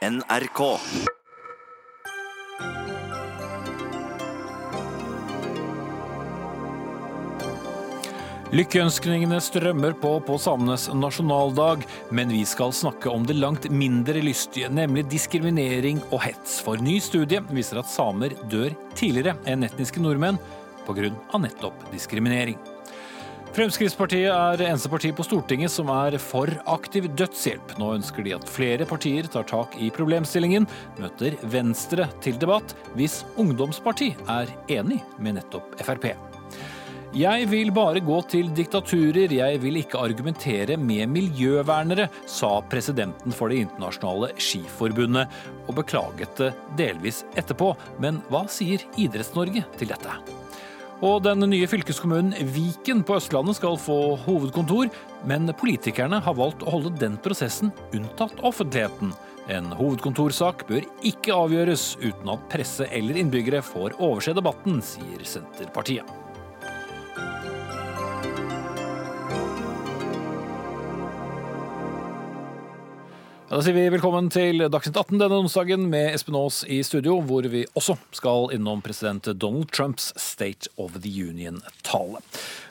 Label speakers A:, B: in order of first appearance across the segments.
A: NRK.
B: Lykkeønskningene strømmer på på samenes nasjonaldag, men vi skal snakke om det langt mindre lystige, nemlig diskriminering og hets. For ny studie viser at samer dør tidligere enn etniske nordmenn pga. nettopp diskriminering. Fremskrittspartiet er eneste parti på Stortinget som er for aktiv dødshjelp. Nå ønsker de at flere partier tar tak i problemstillingen, møter Venstre til debatt hvis ungdomsparti er enig med nettopp Frp. Jeg vil bare gå til diktaturer, jeg vil ikke argumentere med miljøvernere, sa presidenten for Det internasjonale skiforbundet, og beklaget det delvis etterpå. Men hva sier Idretts-Norge til dette? Og den nye fylkeskommunen Viken på Østlandet skal få hovedkontor, men politikerne har valgt å holde den prosessen unntatt offentligheten. En hovedkontorsak bør ikke avgjøres uten at presse eller innbyggere får overse debatten, sier Senterpartiet. Da sier vi velkommen til Dagsnytt 18 denne onsdagen med Espen Aas i studio, hvor vi også skal innom president Donald Trumps State of the Union-tale.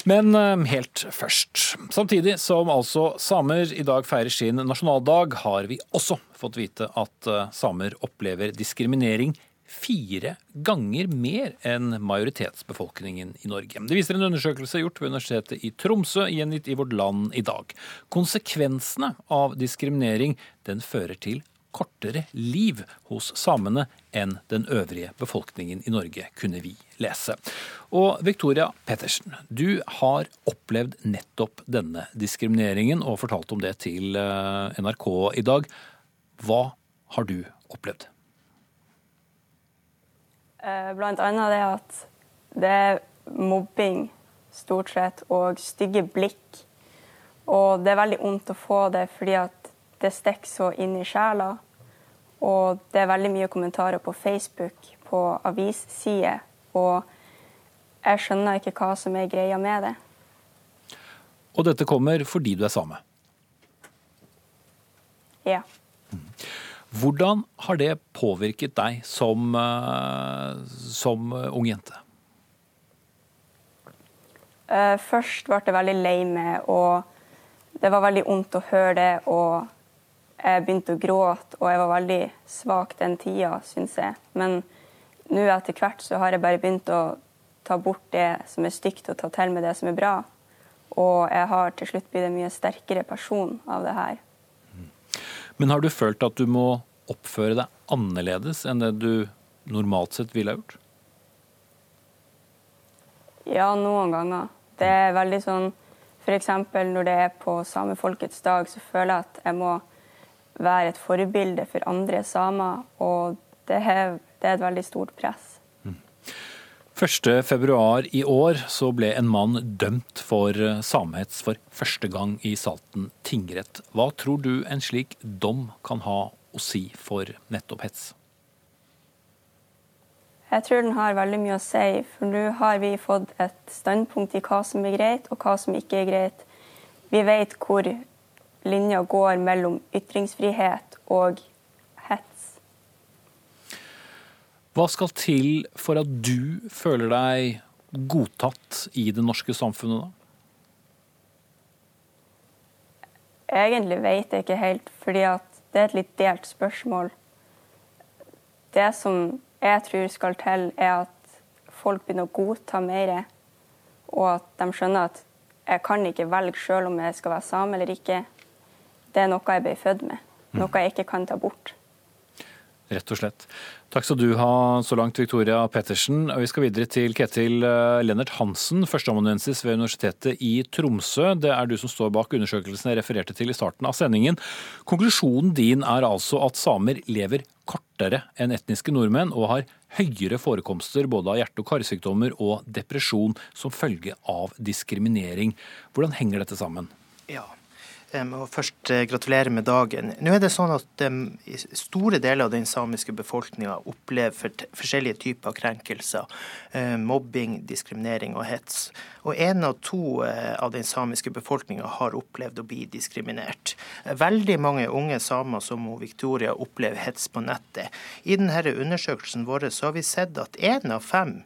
B: Men eh, helt først. Samtidig som altså samer i dag feirer sin nasjonaldag, har vi også fått vite at eh, samer opplever diskriminering fire ganger mer enn majoritetsbefolkningen i Norge. Det viser en undersøkelse gjort ved Universitetet i Tromsø, gjengitt i Vårt Land i dag. Konsekvensene av diskriminering den fører til kortere liv hos samene enn den øvrige befolkningen i Norge, kunne vi lese. Og Victoria Pettersen, du har opplevd nettopp denne diskrimineringen og fortalt om det til eh, NRK i dag. Hva har du opplevd?
C: Eh, blant annet det at det er mobbing stort sett, og stygge blikk. Og det er veldig vondt å få det fordi at det stikker så inn i sjela. Og det er veldig mye kommentarer på Facebook, på avissider. Og jeg skjønner ikke hva som er greia med det.
B: Og dette kommer fordi du er same?
C: Ja.
B: Mm. Hvordan har det påvirket deg som, eh, som ung jente?
C: Eh, først ble jeg veldig lei meg, og det var veldig vondt å høre det. Og jeg begynte å gråte, og jeg var veldig svak den tida, syns jeg. Men nå etter hvert så har jeg bare begynt å ta bort det som er stygt, og ta til med det som er bra. Og jeg har til slutt blitt en mye sterkere person av det her.
B: Men har du følt at du må oppføre deg annerledes enn det du normalt sett ville ha gjort?
C: Ja, noen ganger. Det er veldig sånn F.eks. når det er på samefolkets dag, så føler jeg at jeg må være et forbilde for andre samer. Og det er, det er et veldig stort press.
B: 1.2 i år så ble en mann dømt for eh, samehets for første gang i Salten tingrett. Hva tror du en slik dom kan ha å si for nettopp hets?
C: Jeg tror den har veldig mye å si, for nå har vi fått et standpunkt i hva som er greit, og hva som ikke er greit. Vi vet hvor linja går mellom ytringsfrihet og
B: Hva skal til for at du føler deg godtatt i det norske samfunnet, da?
C: Egentlig vet jeg ikke helt, fordi det er et litt delt spørsmål. Det som jeg tror skal til, er at folk begynner å godta mer, og at de skjønner at jeg kan ikke velge sjøl om jeg skal være same eller ikke. Det er noe jeg ble født med, noe jeg ikke kan ta bort.
B: Rett og slett. Takk skal du ha så langt, Victoria Pettersen. Vi skal videre til Ketil Lennert Lennart Hansen, førsteamanuensis ved Universitetet i Tromsø. Det er du som står bak undersøkelsen jeg refererte til i starten av sendingen. Konklusjonen din er altså at samer lever kortere enn etniske nordmenn, og har høyere forekomster både av hjerte- og karsykdommer og depresjon som følge av diskriminering. Hvordan henger dette sammen?
D: Ja,
A: Jeg må først eh, gratulere med dagen. Nå er det sånn at Store deler av den samiske befolkninga opplever forskjellige typer krenkelser. Eh, mobbing, diskriminering og hets. Og én av to eh, av den samiske befolkninga har opplevd å bli diskriminert. Veldig mange unge samer som Victoria opplever hets på nettet. I denne undersøkelsen vår har vi sett at én av fem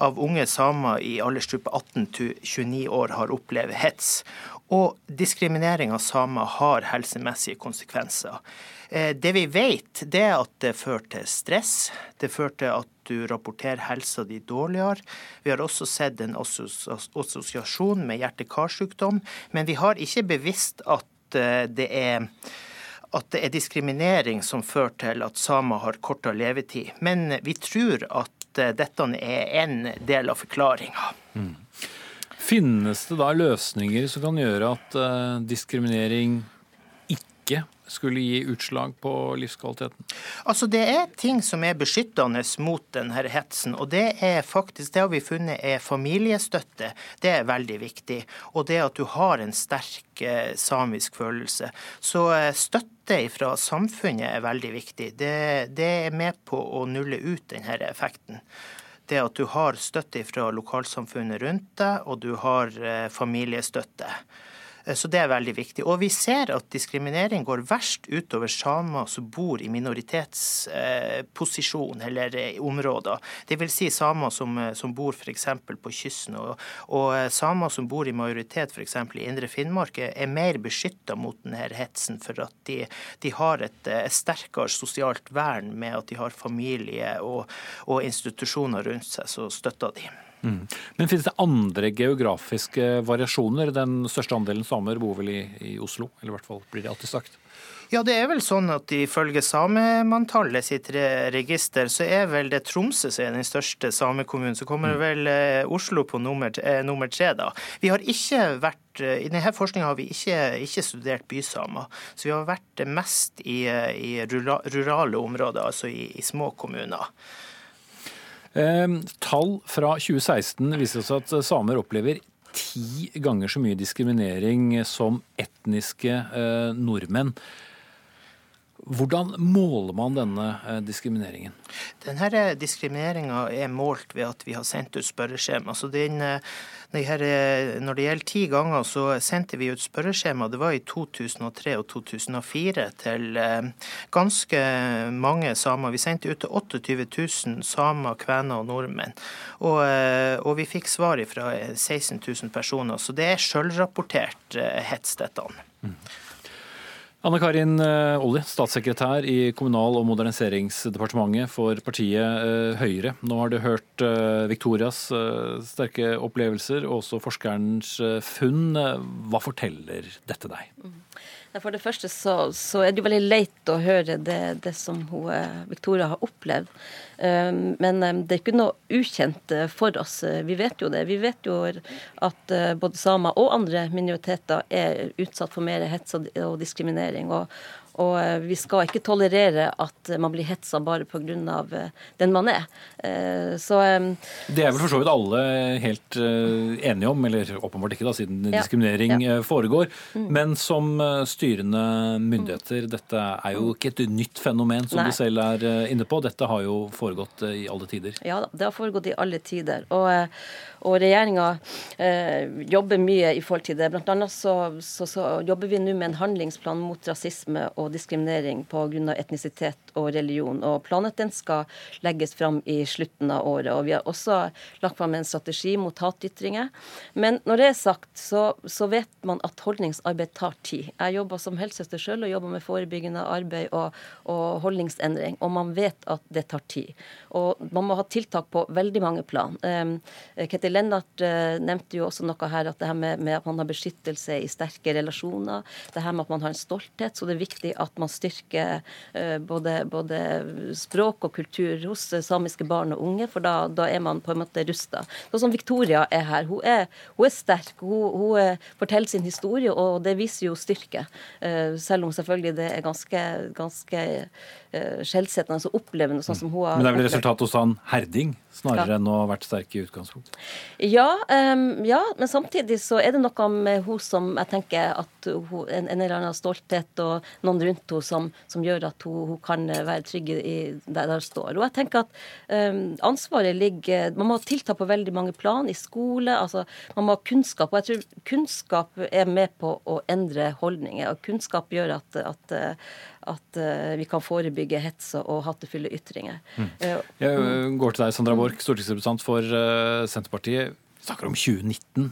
A: av unge samer i aldersgruppe 18 til 29 år har opplevd hets. Og diskriminering av samer har helsemessige konsekvenser. Eh, det vi vet, det er at det fører til stress. Det fører til at du rapporterer helsa di dårligere. Vi har også sett en assosiasjon med hjerte-karsykdom, men vi har ikke bevisst at eh, det er at det er diskriminering som fører til at samer har kortere levetid. Men vi tror at eh, dette er en del av forklaringa. Mm.
B: Finnes det da løsninger som kan gjøre at uh, diskriminering ikke skulle gi utslag på livskvaliteten?
A: Altså Det er ting som er beskyttende mot denne hetsen. og Det er faktisk, det har vi funnet er familiestøtte. Det er veldig viktig. Og det at du har en sterk eh, samisk følelse. Så eh, støtte fra samfunnet er veldig viktig. Det, det er med på å nulle ut denne effekten det at du har støtte fra lokalsamfunnet rundt deg, og du har eh, familiestøtte. Eh, så det er veldig viktig. Og vi ser at diskriminering går verst utover samer som bor i minoritetsposisjon eh, eller områder. Dvs. Si samer som, som bor f.eks. på kysten. Og, og, samer som bor i majoritet f.eks. i Indre Finnmark, er mer beskytta mot denne hetsen for at de, de har et, et, sterkere sosialt vern med at de har familie og, og institusjoner rundt seg som støtter de.
B: Mm. Men finnes det andre geografiske variasjoner? Den største andelen samer bor vel i, i, Oslo, eller i hvert fall blir det alltid sagt?
A: Ja, det er vel sånn at ifølge samemanntallet sitt register, så er vel det Tromsø som er den største samekommunen. Så kommer mm. vel eh, Oslo på nummer, eh, nummer, tre, da. Vi har ikke vært eh, I denne forskninga har vi ikke, ikke, studert bysamer. Så vi har vært mest i, i rurale områder, altså i, i små kommuner.
B: Ehm, tall fra 2016 viser oss at samer opplever ti ganger så mye diskriminering som etniske eh, nordmenn. Hvordan måler man denne eh, diskrimineringen?
A: Denne eh, diskrimineringa er målt ved at vi har sendt ut spørreskjema. Altså den, den når det gjelder ti ganger, så sendte vi ut spørreskjema. Det var i 2003 og 2004 til ganske mange samer. Vi sendte ut til 28 000 samer, kvener og nordmenn. Og, og vi fikk svar fra 16 000 personer. Så det er sjølrapportert hets, dette. Mm.
B: Anne Karin eh, Olli, statssekretær i Kommunal- og moderniseringsdepartementet for partiet eh, Høyre. Nå har du hørt eh, Victorias sterke opplevelser og også forskerens funn. Hva forteller dette deg?
D: For det første så, så, er det jo veldig leit å høre det, det som hun, Victoria har opplevd. Um, men um, det er ikke noe ukjent uh, for oss. Vi vet jo det. Vi vet jo at uh, både samer og andre minoriteter er utsatt for mer hets og diskriminering. Og, og uh, vi skal ikke tolerere at man blir hetsa bare pga. den man er. Så um,
B: Det er vel for så vidt alle helt enige om, eller åpenbart ikke, da, siden ja, diskriminering ja. foregår. Mm. Men som styrende myndigheter, dette er jo ikke et nytt fenomen, som Nei. du selv er inne på. Dette har jo foregått eh, i alle tider?
D: Ja, det har foregått i alle tider. Og, eh, og regjeringa eh, jobber mye i forhold til det. Blant annet så, så, så jobber vi nå med en handlingsplan mot rasisme og diskriminering pga. etnisitet og religion. Og planen den skal legges fram i slutten av året. Og vi har også lagt fram en strategi mot hatytringer. Men når det er sagt, så, så vet man at holdningsarbeid tar tid. Jeg jobber som helsesøster sjøl og jobber med forebyggende arbeid og, og holdningsendring. Og man vet at det tar tid. Og man må ha tiltak på veldig mange plan. Eh, Ketil Lennart uh, nevnte jo også noe her, at det her med, med, at man har beskyttelse i sterke relasjoner, det her med at man har en stolthet. Så det er viktig at man styrker både, både språk og kultur hos samiske barn og unge, for da, da er man på en måte rusta. Sånn som Victoria er her. Hun er, hun er sterk. Hun, hun, forteller sin historie, og det viser jo styrke. Selv om selvfølgelig det er ganske, ganske skjellsettende og opplevende, sånn som hun har
B: Men det er vel resultatet hos han Herding? snarere ja. enn å ha vært sterk i utgangspunktet?
D: Ja, um, ja, men samtidig så er det noe med hun som jeg tenker at hun, en, en, eller annen stolthet og noen rundt henne som, som gjør at hun, hun, kan være trygg i der hun står. Og jeg tenker at um, ansvaret ligger Man må tilta på veldig mange plan. I skole, altså man må ha kunnskap. Og jeg tror kunnskap er med på å endre holdninger. Og kunnskap gjør at, at at uh, vi kan forebygge hets og hatefulle ytringer. Mm.
B: Uh, Jeg går til deg, Sandra Borch, stortingsrepresentant for Senterpartiet. Vi snakker om 2019.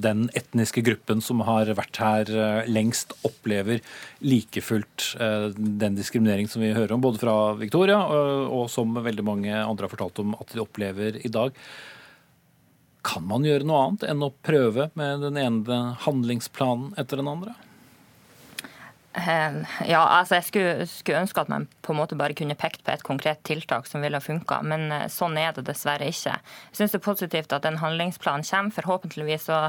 B: Den etniske gruppen som har vært her lengst, opplever like fullt den diskriminering som vi hører om, både fra Victoria og som veldig mange andre har fortalt om at de opplever i dag. Kan man gjøre noe annet enn å prøve med den ene handlingsplanen etter den andre?
E: Ja, altså jeg skulle, skulle, ønske at man på en måte bare kunne pekt på et konkret tiltak som ville ha funka, men eh, sånn er det dessverre ikke. Jeg syns det er positivt at en handlingsplan kommer. Forhåpentligvis så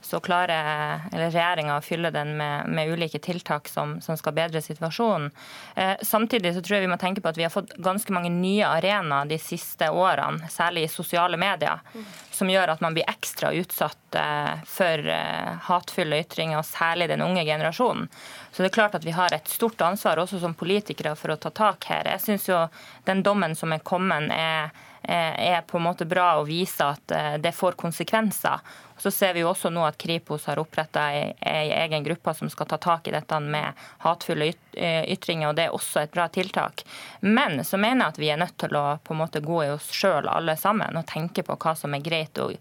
E: så klarer regjeringa å fylle den med, med ulike tiltak som, som, skal bedre situasjonen. Eh, samtidig så tror jeg vi må tenke på at vi har fått ganske mange nye arenaer de siste årene, særlig i sosiale medier, som gjør at man blir ekstra utsatt eh, for eh, hatefulle ytringer, og særlig den unge generasjonen. Så det er klart at vi har et stort ansvar også som politikere for å ta tak her. Jeg syns jo den dommen som er kommet, er er på en måte bra å vise at eh, det får konsekvenser. Så ser vi jo også nå at Kripos har oppretta ei egen gruppe som skal ta tak i dette med hatefulle eh, ytringer, og det er også et bra tiltak. Men så mener jeg at vi er nødt til å på en måte gå i oss sjøl alle sammen og tenke på hva som er greit og,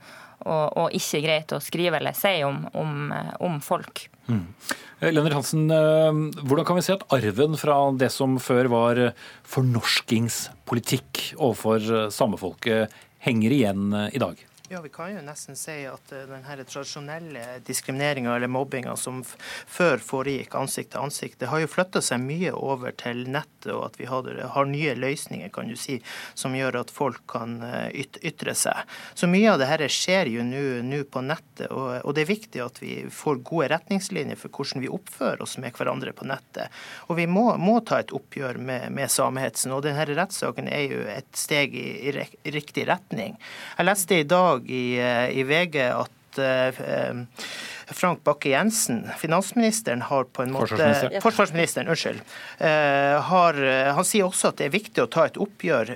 E: og, og ikke greit å skrive eller si om, om, om folk. Mm.
B: Lennart Hansen, eh, hvordan kan vi se at arven fra det som før var fornorskingspolitikk overfor samefolket, henger igjen i dag?
A: Ja, Vi kan jo nesten si at uh, den tradisjonelle diskrimineringa eller mobbinga som før foregikk ansikt til ansikt, det har jo flytta seg mye over til nettet, og at vi har, har, nye løsninger kan du si, som gjør at folk kan uh, yt, ytre seg. Så mye av det dette skjer jo nå på nettet, og, og, det er viktig at vi får gode retningslinjer for hvordan vi oppfører oss med hverandre på nettet. Og vi må, må ta et oppgjør med, med samehetsen, og denne rettssaken er jo et steg i, i, i riktig retning. Jeg leste i dag dag i, eh, i VG at eh, Frank Bakke-Jensen, finansministeren, har på en måte Forsvarsministeren, forsvarsministeren unnskyld. Uh, har, han sier også at det er viktig å ta et oppgjør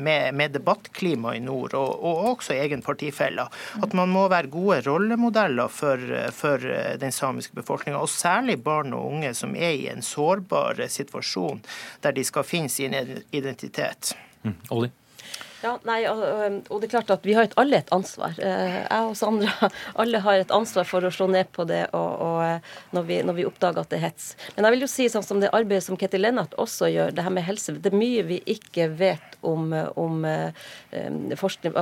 A: med, med debattklimaet i nord, og, og også egen partifeller. At man må være gode rollemodeller for, for den samiske befolkninga, og særlig barn og unge som er i en sårbar situasjon der de skal finne sin identitet.
B: Mm.
D: Ja, nei, og, og, det er klart at Vi har et, alle et ansvar. Eh, jeg og Sandra alle har et ansvar for å slå ned på det og, og eh, når, vi, når, vi, oppdager at det er hets. Men jeg vil jo si sånn som det arbeidet som Ketil Lennart også gjør, det her med helse. Det er mye vi ikke vet om, om um, forskning,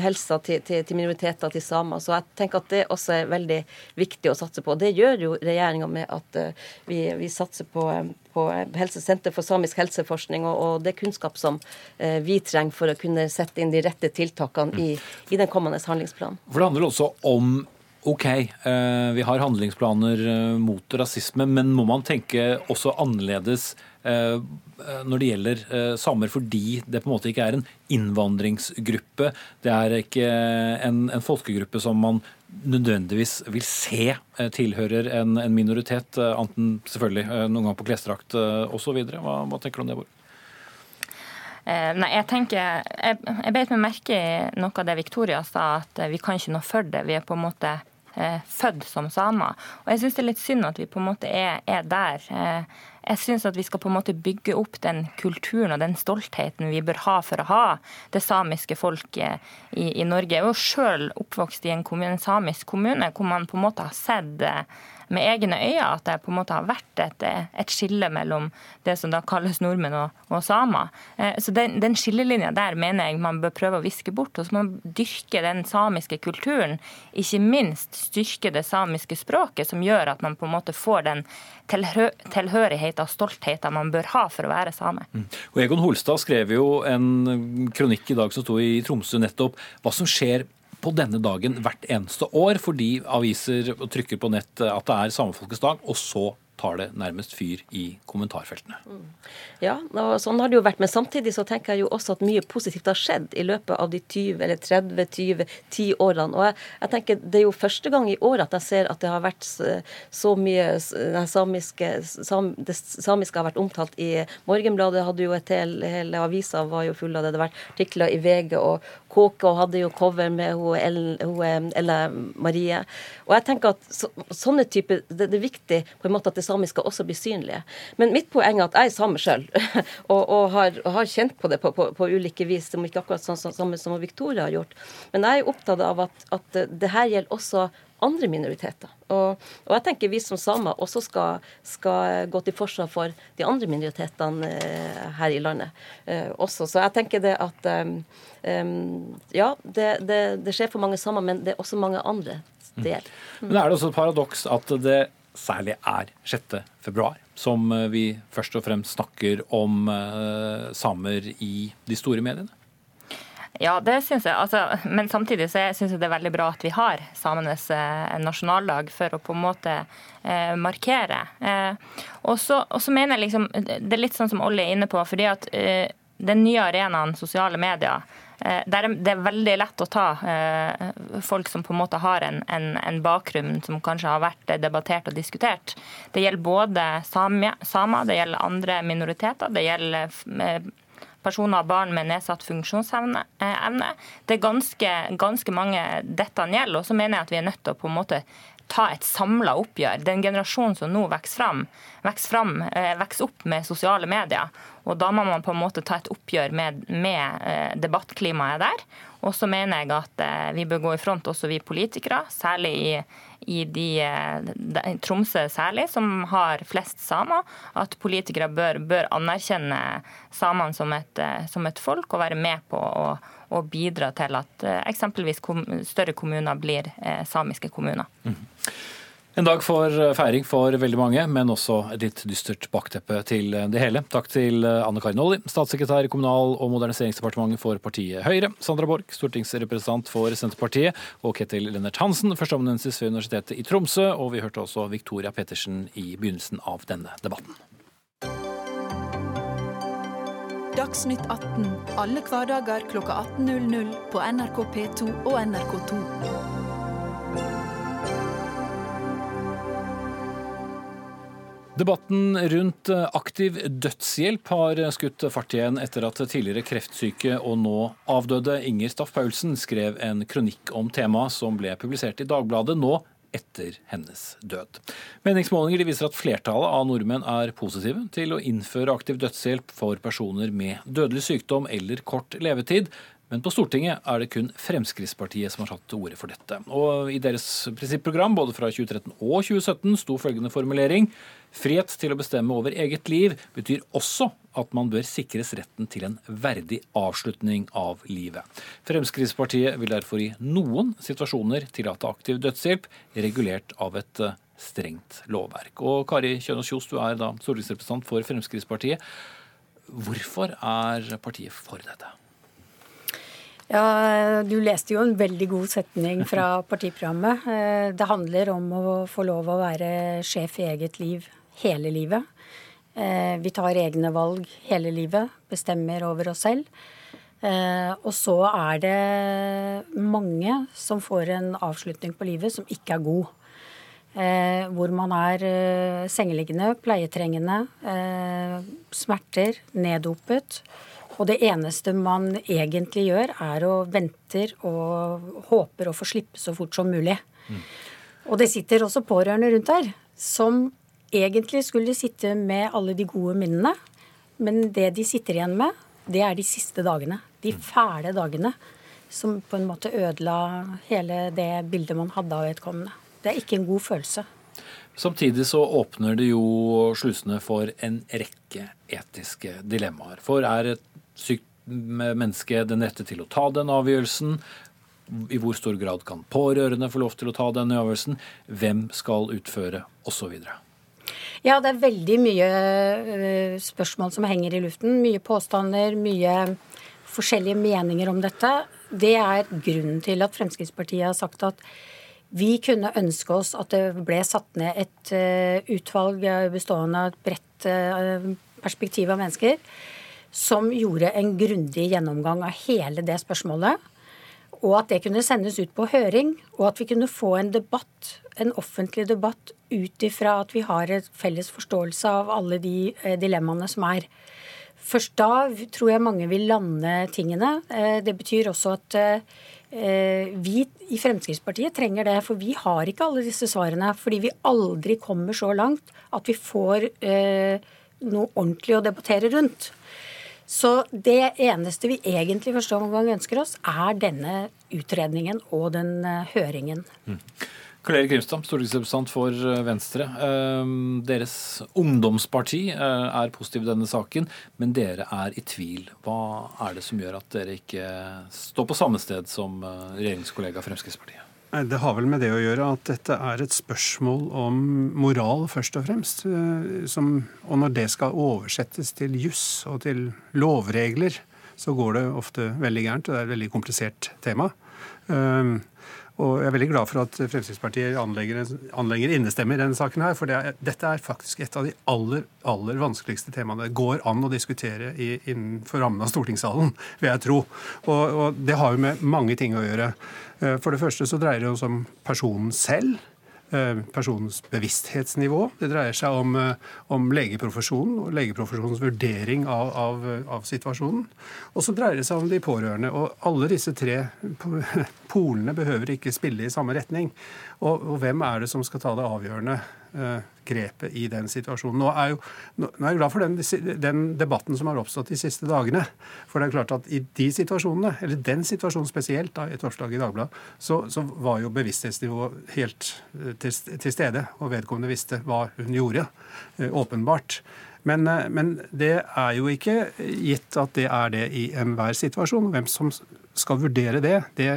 D: helsa til, til, til, minoriteter, til samer. Så jeg tenker at det også er veldig viktig å satse på. Det gjør jo regjeringa med at vi, vi satser på på Helsesenter for samisk helseforskning, og, og det er kunnskap som eh, vi trenger for å kunne sette inn de rette tiltakene i, i den kommende handlingsplanen.
B: For det handler også om Ok, eh, vi har handlingsplaner eh, mot rasisme, men må man tenke også annerledes eh, når det gjelder samer, fordi det på en måte ikke er en innvandringsgruppe. Det er ikke en, en folkegruppe som man nødvendigvis vil se tilhører en, en minoritet, anten selvfølgelig noen gang på klesdrakt osv. Hva, hva tenker du om det, Bård?
E: Eh, nei, jeg tenker, jeg, jeg beit meg merke i noe av det Victoria sa, at vi kan ikke noe for det. Vi er på en måte eh, født som samer. Og jeg syns det er litt synd at vi på en måte er, er der. Eh, jeg syns at vi skal på en måte bygge opp den kulturen og den stoltheten vi bør ha for å ha det samiske folket i, i Norge. Jeg er jo sjøl oppvokst i en, kommune, en, samisk kommune hvor man på en måte har sett eh, med egne øyne at det på en måte har vært et, et skille mellom det som da kalles nordmenn og, og samer. Eh, så den, den skillelinja der mener jeg man bør prøve å viske bort. Og så må man dyrke den samiske kulturen, ikke minst styrke det samiske språket, som gjør at man på en måte får den tilhørigheten og stoltheten man bør ha for å være same. Mm.
B: Og Egon Holstad skrev jo en kronikk i dag som sto i Tromsø nettopp, hva som skjer på denne dagen hvert eneste år, fordi aviser trykker på nett at det er samefolkets dag, og så tar det nærmest fyr i kommentarfeltene. Mm.
D: Ja, og sånn har det jo vært. Men samtidig så tenker jeg jo også at mye positivt har skjedd i løpet av de 20 eller 30-20 10 årene. Og jeg, jeg, tenker det er jo første gang i år at jeg ser at det har vært så mye samiske, sam, Det samiske har vært omtalt i Morgenbladet. hadde jo et hel, Hele avisa var jo full av det. Det har vært artikler i VG og KK hadde jo cover med hun Elle Marie. Og jeg tenker at så, sånne typer det, det, er viktig på en måte at det samiske også blir synlige. Men mitt poeng er at jeg er same sjøl, og, og, har, har, kjent på det på, på, på ulike vis. Det må ikke akkurat sånn som, som, som Victoria har gjort. Men jeg er opptatt av at, at det her gjelder også andre minoriteter. Og, og, jeg tenker vi som samer også skal, skal gå til forsvar for de andre minoritetene eh, her i landet eh, også. Så jeg tenker det at um, ja, det, det, det, skjer for mange samer, men det er også mange andre del.
B: Mm. Men er det også et paradoks at det særlig er 6. februar, som eh, vi først og fremst snakker om uh, samer i de store mediene?
E: Ja, det syns jeg. Altså, men samtidig så syns jeg det er veldig bra at vi har samenes eh, nasjonaldag for å på en måte eh, markere. Eh, og så mener jeg liksom Det er litt sånn som Olli er inne på, fordi at eh, den nye arenaen sosiale medier eh, det er veldig lett å ta eh, folk som på en måte har en, en, en, bakgrunn som kanskje har vært debattert og diskutert. Det gjelder både samer, det gjelder andre minoriteter, det gjelder personer og barn med nedsatt funksjonsevne. Det er ganske, ganske mange dette gjelder. Og så mener jeg at vi er nødt til å på en måte ta et samla oppgjør. Den generasjonen som nå vokser fram, vokser, fram, eh, vokser opp med sosiale medier. Og da må man på en måte ta et oppgjør med, med eh, debattklimaet der. Og så mener jeg at eh, vi bør gå i front, også vi politikere, særlig i, i de, de, Tromsø særlig, som har flest samer, at politikere bør, bør anerkjenne samene som som et, folk og være med på å, å bidra til at eksempelvis større kommuner blir eh, samiske kommuner. Mm.
B: En dag for eh, feiring for veldig mange, men også et litt dystert bakteppe til det hele. Takk til eh, Anne Karin Olli, statssekretær i Kommunal- og moderniseringsdepartementet for partiet Høyre, Sandra Borch, stortingsrepresentant for Senterpartiet, og Ketil Lennart Hansen, førsteamanuensis ved Universitetet i Tromsø. Og vi hørte også Victoria Pettersen i begynnelsen av denne debatten.
F: Dagsnytt 18 alle hverdager klokka 18.00 på NRK P2 og NRK2.
B: Debatten rundt eh, aktiv dødshjelp har skutt fart igjen etter at tidligere kreftsyke og nå avdøde Inger Staff Paulsen skrev en kronikk om temaet som ble publisert i Dagbladet nå etter hennes død. Meningsmålinger viser at flertallet av nordmenn er positive til å innføre aktiv dødshjelp for personer med dødelig sykdom eller kort levetid, men på Stortinget er det kun Fremskrittspartiet som har tatt til orde for dette. Og I deres prinsipprogram både fra 2013 og 2017 sto følgende formulering Frihet til å bestemme over eget liv betyr også at man bør sikres retten til en verdig avslutning av livet. Fremskrittspartiet vil derfor i noen situasjoner tillate aktiv dødshjelp, regulert av et eh, strengt lovverk. Og Kari Kjønaas Kjos, du er da stortingsrepresentant for Fremskrittspartiet. Hvorfor er partiet for dette?
G: Ja, Du leste jo en veldig god setning fra partiprogrammet. Eh, det handler om å få lov å være sjef i eget liv hele livet. Eh, vi tar egne valg hele livet, bestemmer over oss selv. Eh, og så er det mange som får en avslutning på livet som ikke er god. Hvor man er sengeliggende, pleietrengende, smerter, neddopet. Og det eneste man egentlig gjør, er å venter og håper å få slippe så fort som mulig. Mm. Og det sitter også pårørende rundt her som egentlig skulle de sitte med alle de gode minnene. Men det de sitter igjen med, det er de siste dagene. De mm. fæle dagene som på en måte ødela hele det bildet man hadde av vedkommende. Det er ikke en god følelse.
B: Samtidig så åpner det jo slusene for en rekke etiske dilemmaer. For er et sykt menneske den rette til å ta den avgjørelsen? I hvor stor grad kan pårørende få lov til å ta denne avgjørelsen? Hvem skal utføre? Osv.
G: Ja, det er veldig mye eh, spørsmål som henger i luften. Mye påstander, mye forskjellige meninger om dette. Det er grunnen til at Fremskrittspartiet har sagt at vi kunne ønske oss at det ble satt ned et uh, utvalg bestående av et bredt uh, perspektiv av mennesker som gjorde en grundig gjennomgang av hele det spørsmålet. Og at det kunne sendes ut på høring, og at vi kunne få en debatt, en offentlig debatt ut ifra at vi har en felles forståelse av alle de uh, dilemmaene som er. Først da tror jeg mange vil lande tingene. Det betyr også at Eh, vi i Fremskrittspartiet trenger det, for vi har ikke alle disse svarene. Fordi vi aldri kommer så langt at vi får eh, noe ordentlig å debattere rundt. Så det eneste vi egentlig første omgang ønsker oss, er denne utredningen og den eh, høringen. Mm.
B: Karl Erik Grimstad, stortingsrepresentant for eh, Venstre. Eh, deres ungdomsparti eh, er positiv i denne saken, men dere er i tvil. Hva er det som gjør at dere ikke står på samme sted som regjeringskollega Fremskrittspartiet?
H: Det har vel med det å gjøre at dette er et spørsmål om moral, først og fremst. Som, og når det skal oversettes til juss og til lovregler, så går det ofte veldig gærent. Og det er et veldig komplisert tema. Og jeg er veldig glad for at Fremskrittspartiet anlegger, anlegger innestemme i denne saken her, for det er, dette er faktisk et av de aller, aller vanskeligste temaene det går an å diskutere i, innenfor rammen av stortingssalen, vil jeg tro. Og, og det har jo med mange ting å gjøre. Eh, for det første så dreier det seg om personen selv. Eh, personens bevissthetsnivå. Det dreier seg om, eh, om legeprofesjonen og legeprofesjonens vurdering av, av, av, situasjonen. Og så dreier det seg om de pårørende. Og alle disse tre polene behøver ikke spille i samme retning. Og, og hvem er det som skal ta det avgjørende grepet i den situasjonen? Nå er, jo, nå er jeg glad for den, den, debatten som har oppstått de siste dagene. For det er klart at i de situasjonene, eller den situasjonen spesielt, da, et oppslag i Dagbladet, så, så, var jo bevissthetsnivået helt uh, til, til, stede. Og vedkommende visste hva hun gjorde. Uh, åpenbart. Men, men, det er jo ikke gitt at det er det i enhver situasjon. Hvem som skal vurdere det, det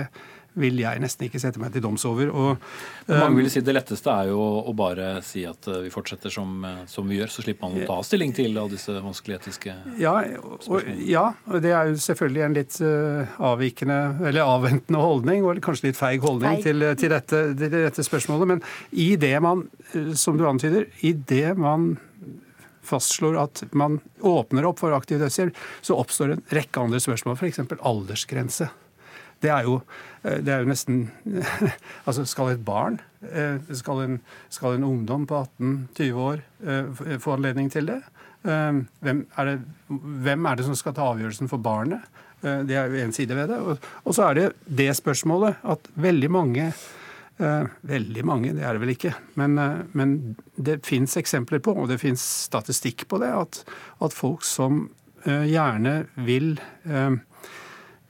H: vil jeg nesten ikke sette meg til doms over. Og,
B: Mange vil um, si Det letteste er jo å bare si at uh, vi fortsetter som, uh, som vi gjør, så slipper man å ta stilling til alle disse vanskelige etiske
H: ja, og, ja, og det er jo selvfølgelig en litt uh, avvikende, eller avventende holdning, og kanskje litt feig holdning. Til, til, dette, til, dette, spørsmålet. Men i det man, som du antyder, i det man fastslår at man åpner opp for aktiv dødshjelp, så oppstår en rekke andre spørsmål, f.eks. aldersgrense. Det er jo, eh, det er jo nesten Altså, skal et barn, eh, skal en, skal en ungdom på 18-20 år eh, få anledning til det? Hvem er det, hvem er det som skal ta avgjørelsen for barnet? Det er jo én side ved det. Og så er det det spørsmålet at veldig mange Veldig mange, det er det vel ikke. Men, men det fins eksempler på, og det fins statistikk på det, at, at folk som gjerne vil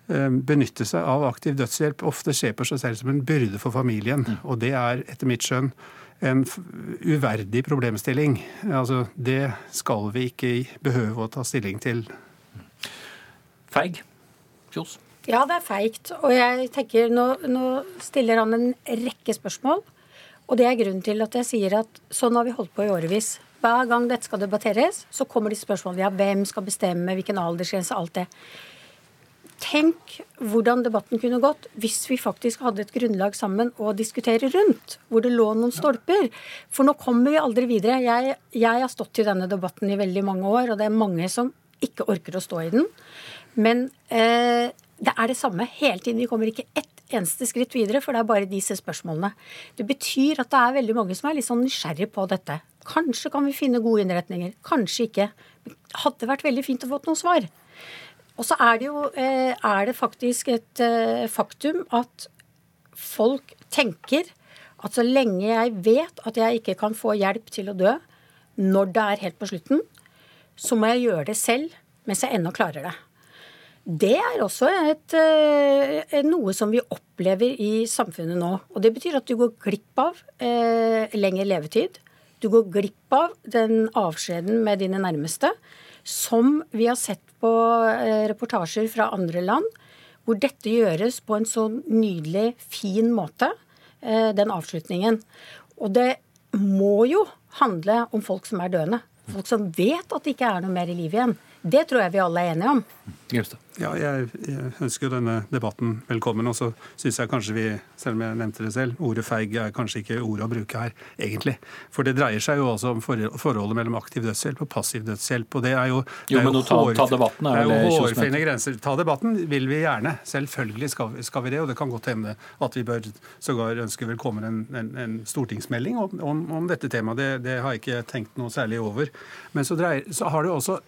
H: benytte seg av aktiv dødshjelp, ofte ser på seg selv som en byrde for familien. Mm. Og det er etter mitt skjønn en uverdig problemstilling. Altså, det skal vi ikke behøve å ta stilling til.
B: Feig? Kjos?
G: Ja, det er feigt. Og jeg tenker, nå, nå, stiller han en rekke spørsmål. Og det er grunnen til at jeg sier at sånn har vi holdt på i årevis. Hver gang dette skal debatteres, så kommer de spørsmålene. Ja, hvem skal bestemme, hvilken aldersgrense, alt det. Tenk hvordan debatten kunne gått hvis vi faktisk hadde et grunnlag sammen å diskutere rundt, hvor det lå noen stolper. For nå kommer vi aldri videre. Jeg, jeg, har stått i denne debatten i veldig mange år, og det er mange som ikke orker å stå i den. Men eh, det er det samme hele tiden. Vi kommer ikke ett eneste skritt videre, for det er bare disse spørsmålene. Det betyr at det er veldig mange som er litt sånn nysgjerrig på dette. Kanskje kan vi finne gode innretninger, kanskje ikke. Det hadde vært veldig fint å få noen svar. Og så er det jo eh, er det faktisk et eh, faktum at folk tenker at så lenge jeg vet at jeg ikke kan få hjelp til å dø når det er helt på slutten, så må jeg gjøre det selv mens jeg ennå klarer det. Det er også et, eh, noe som vi opplever i samfunnet nå. Og det betyr at du går glipp av eh, lengre levetid. Du går glipp av den avskjeden med dine nærmeste, som vi har sett på eh, reportasjer fra andre land, hvor dette gjøres på en så nydelig, fin måte, eh, den avslutningen. Og det må jo handle om folk som er døende. Folk som vet at det ikke er noe mer i livet igjen. Det tror jeg vi alle er enige om.
H: Ja, jeg, jeg ønsker jo denne debatten velkommen. Og så syns jeg kanskje vi, selv om jeg nevnte det selv, ordet feig er kanskje ikke ordet å bruke her, egentlig. For det dreier seg jo også om forholdet mellom aktiv dødshjelp og passiv dødshjelp. Og det er jo, det
B: Jo, men
H: jo
B: å ta-
H: hår-
B: ta debatten er
H: det er jo
B: det
H: hårfine grenser. Ta debatten vil vi gjerne. Selvfølgelig skal, vi- skal vi det. Og det kan godt hende at vi bør sågar ønske velkommen en, en, en stortingsmelding om, om, om dette temaet. Det, det har jeg ikke tenkt noe særlig over. Men så, dreier, så har det jo også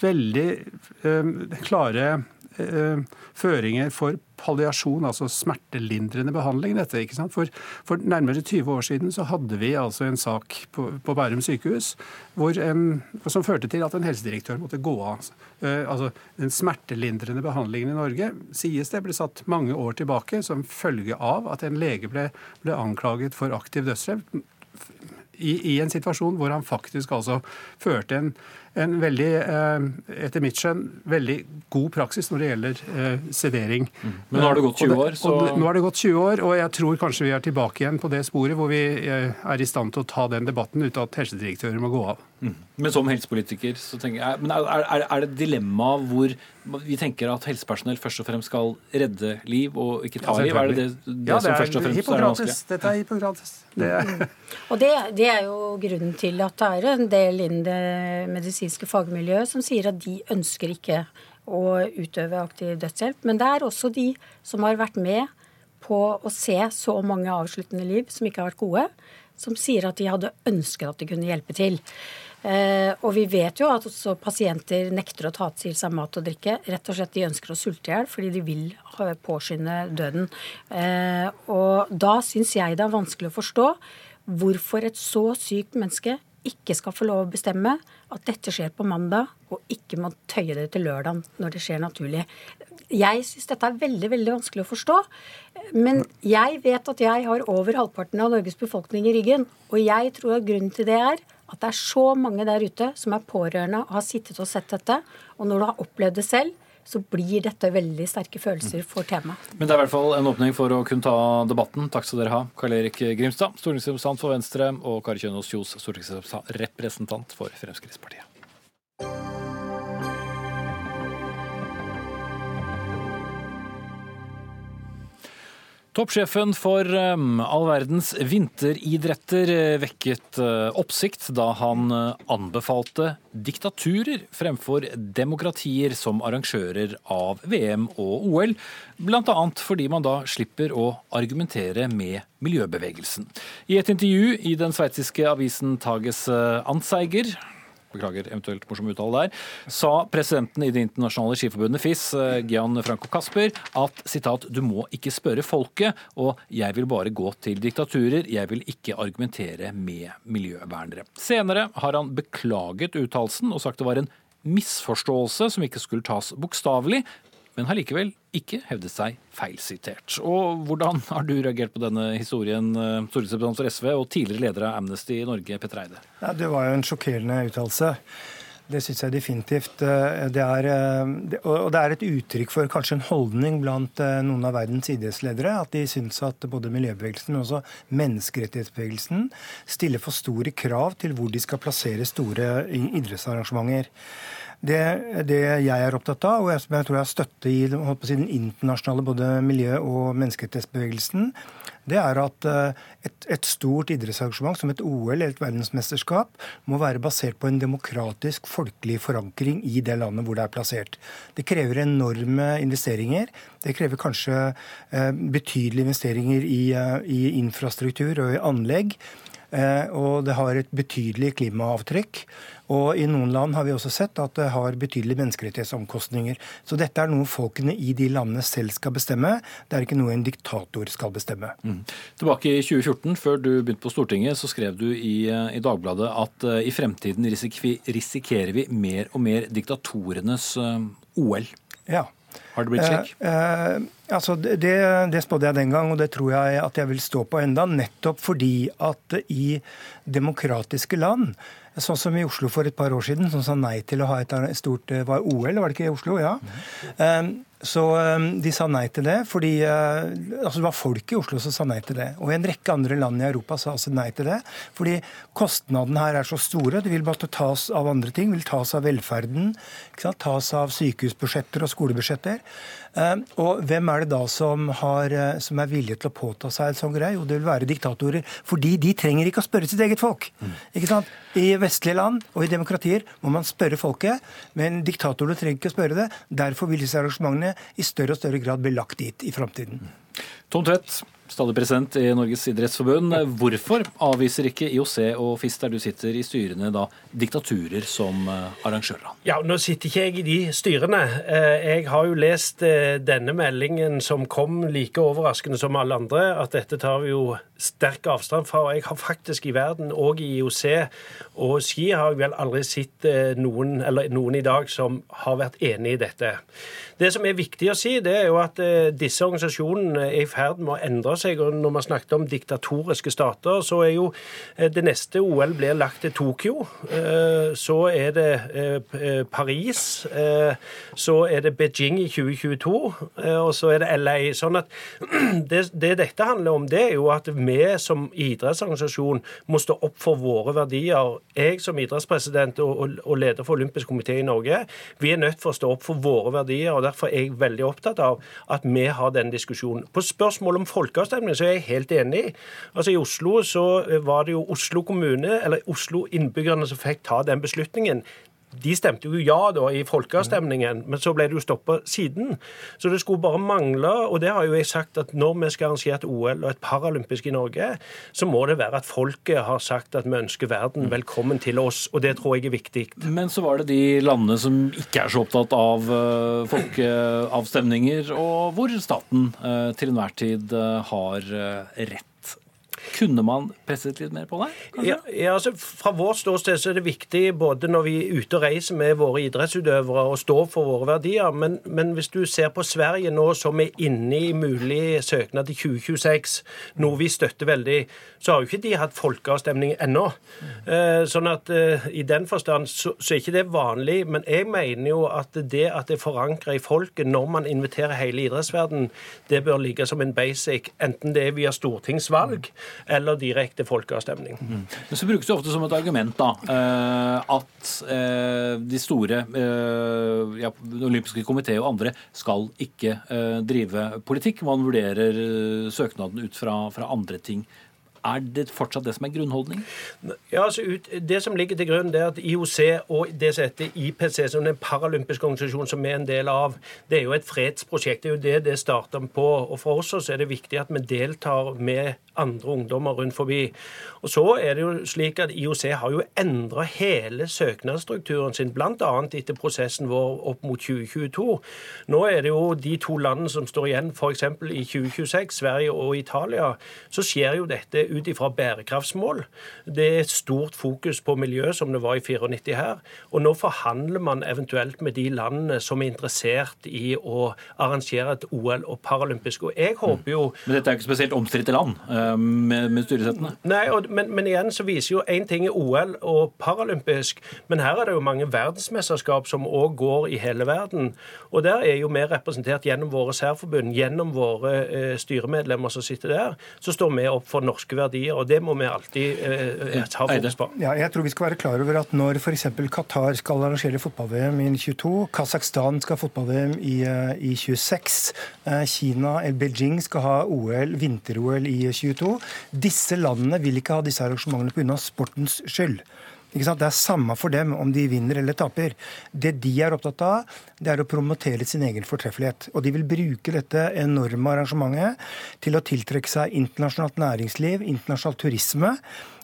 H: veldig eh, klare eh, føringer for palliasjon, altså smertelindrende behandling. dette, ikke sant? For, for nærmere 20 år siden så hadde vi altså en sak på, på Bærum sykehus en, som førte til at en helsedirektør måtte gå av. Eh, altså Den smertelindrende behandlingen i Norge sies det ble satt mange år tilbake som følge av at en lege ble, ble anklaget for aktiv dødshjelp i, i en situasjon hvor han faktisk altså førte en, en veldig, eh, etter mitt skjønn, veldig god praksis når det gjelder eh, sedering.
B: Men nå har det gått 20 år, så-
H: og Nå har det gått 20 år, og jeg tror kanskje vi er tilbake igjen på det sporet hvor vi eh, er i stand til å ta den debatten uten at helsedirektører må gå av.
B: Men som helsepolitiker så tenker jeg men er, er, er det et dilemma hvor vi tenker at helsepersonell først og fremst skal redde liv og ikke ta liv? Er det det, det
H: ja,
B: som
H: det
B: først og fremst er vanskelig?
H: Dette er Hippokrates. Det er,
G: Og det, det er jo grunnen til at det er en del innen det medisinske fagmiljøet som sier at de ønsker ikke å utøve aktiv dødshjelp. Men det er også de som har vært med på å se så mange avsluttende liv som ikke har vært gode, som sier at de hadde ønsket at de kunne hjelpe til. Eh, og vi vet jo at også pasienter nekter å ta til seg mat og drikke. Rett og slett de ønsker å sulte i hjel fordi de vil påskynde døden. Eh, og da syns jeg det er vanskelig å forstå hvorfor et så sykt menneske ikke skal få lov å bestemme at dette skjer på mandag, og ikke må tøye det til lørdag når det skjer naturlig. Jeg syns dette er veldig veldig vanskelig å forstå. Men jeg vet at jeg har over halvparten av Norges befolkning i ryggen. Og jeg tror at grunnen til det er at det er så mange der ute som er pårørende og har sittet og sett dette. Og når du har opplevd det selv, så blir dette veldig sterke følelser for temaet.
B: Men det er i hvert fall en åpning for å kunne ta debatten. Takk skal dere ha, Karl Erik Grimstad, stortingsrepresentant for Venstre, og Kari Kjønaas Kjos, stortingsrepresentant for Fremskrittspartiet. Toppsjefen for um, all verdens vinteridretter eh, vekket eh, oppsikt da han eh, anbefalte diktaturer fremfor demokratier som arrangører av VM og OL, bl.a. fordi man da slipper å argumentere med miljøbevegelsen. I et intervju i den sveitsiske avisen Tages Anzeiger beklager eventuelt morsom uttale der, sa presidenten i Det internasjonale skiforbundet FIS, eh, Gian Franco Casper, at sitat, du må ikke spørre folket, og jeg vil bare gå til diktaturer, jeg vil ikke argumentere med miljøvernere. Senere har han beklaget uttalelsen og sagt det var en misforståelse som ikke skulle tas bokstavelig, men har likevel ikke hevdet seg feilsitert. Og hvordan har du reagert på denne historien, eh, stortingsrepresentant for SV og tidligere leder av Amnesty i Norge, Petter Eide?
I: Ja, det var jo en sjokkerende uttalelse. Det syns jeg definitivt. eh, Det er, eh, og det er et uttrykk for kanskje en holdning blant noen av verdens idrettsledere. At de syns at både miljøbevegelsen, men også menneskerettighetsbevegelsen stiller for store krav til hvor de skal plassere store idrettsarrangementer. Det, det jeg er opptatt av, og jeg- som jeg tror jeg har støtte i si, den internasjonale både miljø- og menneskerettighetsbevegelsen, det er at eh, et, et stort idrettsarrangement som et OL eller et verdensmesterskap må være basert på en demokratisk, folkelig forankring i det landet hvor det er plassert. Det krever enorme investeringer. Det krever kanskje eh, betydelige investeringer i, eh, i infrastruktur og i anlegg. Eh, og det har et betydelig klimaavtrykk. Og i noen land har vi også sett at det har betydelige menneskerettighetsomkostninger. Så dette er noe folkene i de landene selv skal bestemme. Det er ikke noe en diktator skal bestemme.
B: Mm. Tilbake i 2014, før du begynte på Stortinget, så skrev du i, eh, i Dagbladet at eh, i fremtiden risikerer vi mer og mer diktatorenes OL.
I: Ja.
B: Har det blitt slik?
I: Eh, eh, altså det, det spådde jeg den gang, og det tror jeg at jeg vil stå på enda, nettopp fordi at i demokratiske land Sånn som i Oslo for et par år siden, som sa nei til å ha et stort var OL, var det ikke i Oslo? Ja. Mm. Så um, de sa nei til det, fordi uh, altså det var folk i Oslo som sa nei til det. Og en rekke andre land i Europa sa også nei til det. Fordi kostnadene her er så store. Det vil bare tas av andre ting. Det vil tas av velferden. Tas av sykehusbudsjetter og skolebudsjetter. Um, og hvem er det da som, har, uh, som er villige til å påta seg en sånn greie? Jo, det vil være diktatorer. Fordi de trenger ikke å spørre sitt eget folk. Mm. Ikke sant? I vestlige land og i demokratier må man spørre folket, men diktatorene trenger ikke å spørre det. Derfor vil disse arrangementene i større og større grad bli lagt dit i framtiden.
B: Tom Tvedt, stadig president i Norges idrettsforbund. Hvorfor avviser ikke IOC og FIS, der du sitter i styrene, da diktaturer som eh, arrangører?
J: Ja, Nå sitter ikke jeg i de styrene. Eh, jeg har jo lest eh, denne meldingen som kom like overraskende som alle andre, at dette tar vi jo sterk avstand fra. Jeg har faktisk i verden, og i IOC og Ski, har jeg vel aldri sett noen, eller noen i dag som har vært enig i dette. Det som er viktig å si, det er jo at disse organisasjonene er i ferd med å endre seg. og Når man snakket om diktatoriske stater, så er jo eh, det neste OL blir lagt til Tokyo. Eh, så er det Paris. Så er det Beijing i 2022. Og så er det LA. Sånn at det, det dette handler om, det er jo at vi som idrettsorganisasjon må stå opp for våre verdier. Jeg som idrettspresident og, og leder for olympisk komité i Norge, vi er nødt for å stå opp for våre verdier. og Derfor er jeg veldig opptatt av at vi har den diskusjonen. På spørsmålet om folkeavstemning så er jeg helt enig. Altså I Oslo så var det jo Oslo kommune, eller Oslo-innbyggerne som fikk ta den beslutningen. De stemte jo ja da i folkeavstemningen, men så ble det jo stoppa siden. Så det skulle bare mangle. Og det har jo jeg sagt at når vi skal arrangere et OL og et paralympisk i Norge, så må det være at folket har sagt at vi ønsker verden velkommen til oss. Og det tror jeg er viktig.
B: Men så var det de landene som ikke er så opptatt av eh, folkeavstemninger, og hvor staten eh, til enhver tid eh, har rett. Kunne man presset litt mer på det?
J: Ja, ja, altså Fra vårt ståsted er det viktig både når vi er ute og reiser med våre idrettsutøvere og står for våre verdier, men, men, hvis du ser på Sverige nå som er inne i mulig søknad til 2026, noe vi støtter veldig, så har jo ikke de hatt folkeavstemning ennå. Eh, sånn at eh, i den forstand så, er ikke det vanlig, men jeg mener jo at det at det er forankra i folket når man inviterer hele idrettsverden, det bør ligge som en basic, enten det er via stortingsvalg eller direkte folkeavstemning. Mm.
B: Men så brukes det ofte som et argument da, eh, at eh, de store eh, ja, olympiske komité og andre skal ikke drive politikk. Man vurderer søknaden ut fra, fra andre ting. Er det fortsatt det som er grunnholdning?
J: Ja, altså Det som ligger til grunn, det er at IOC og det som heter IPC, som den en paralympisk organisasjon som vi er en del av, det er jo et fredsprosjekt. Det er jo det det starter på. Og For oss er det viktig at vi deltar med andre ungdommer rundt forbi. Og så er det jo slik at IOC har jo endra hele søknadsstrukturen sin, bl.a. etter prosessen vår opp mot 2022. Nå er det jo de to landene som står igjen, f.eks. i 2026, Sverige og Italia, så skjer jo dette ut ifra bærekraftsmål. Det er stort fokus på miljø, som det var i 94 her. Og nå forhandler man eventuelt med de landene som er interessert i å arrangere et OL og paralympisk. Og jeg håper jo
B: Men dette er ikke spesielt omstridte land? Eh, med, med styresettene.
J: Nei, og, men, men, igjen så viser jo én ting i OL og paralympisk, men her er det jo mange verdensmesterskap som òg går i hele verden. Og der er jo vi representert gjennom våre særforbund, gjennom våre eh, styremedlemmer som sitter der. Så står vi opp for norske verdier, og det må vi alltid eh, ha fokus på.
I: Ja, jeg tror vi skal være klar over at når f.eks. Qatar skal arrangere fotball-VM i 22, Kasakhstan skal ha fotball-VM i, eh, i 26, eh, Kina eller Beijing skal ha OL, vinter-OL i 22 22. Disse landene vil ikke ha disse arrangementene pga. sportens skyld. Det er samme for dem om de vinner eller taper. Det de er opptatt av, det er å promotere sin egen fortreffelighet. Og de vil bruke dette enorme arrangementet til å tiltrekke seg internasjonalt næringsliv, internasjonal turisme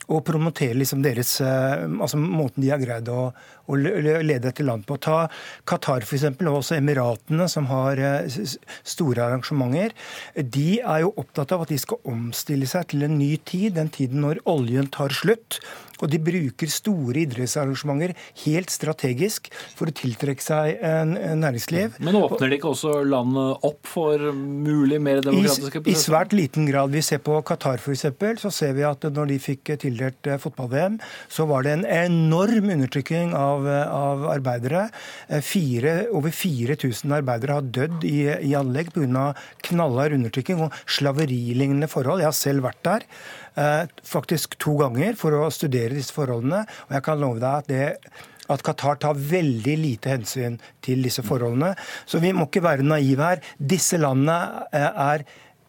I: og promotere liksom deres, eh, altså måten de har greid å, å lede dette land på. Ta Qatar f.eks., og også Emiratene, som har eh, store arrangementer. De er jo opptatt av at de skal omstille seg til en ny tid, den tiden når oljen tar slutt, Og de bruker store idrettsarrangementer helt strategisk for å tiltrekke seg næringsliv.
B: Men åpner de ikke også landet opp for mulig mer demokratiske
I: prosesser? I, I svært liten grad. Vi ser på Qatar f.eks. Så ser vi at når de fikk tildelt eh, fotball-VM, så var det en enorm undertrykking av, av arbeidere. Eh, fire, over 4000 arbeidere har dødd i, i anlegg pga. knallhard undertrykking og slaverilignende forhold. Jeg har selv vært der. Eh, faktisk to ganger for å studere disse forholdene. Og jeg kan love deg at det at Qatar tar veldig lite hensyn til disse forholdene. Så vi må ikke være naive her. Disse landene eh, er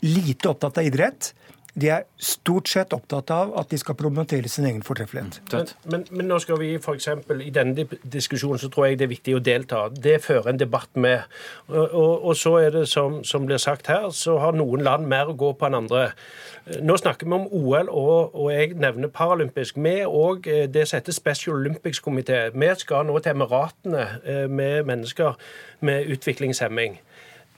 I: lite opptatt av idrett. De er stort sett opptatt av at de skal promotere sin egen fortreffelighet.
J: Mm, men, men, men, nå skal vi f.eks. i denne diskusjonen så tror jeg det er viktig å delta. Det fører en debatt med. Og, og, og så er det som, som, blir sagt her, så har noen land mer å gå på enn andre. Nå snakker vi om OL, og, og jeg nevner paralympisk. Vi og eh, det som heter Special Olympics Komité. Vi skal nå til Emiratene eh, med mennesker med utviklingshemming.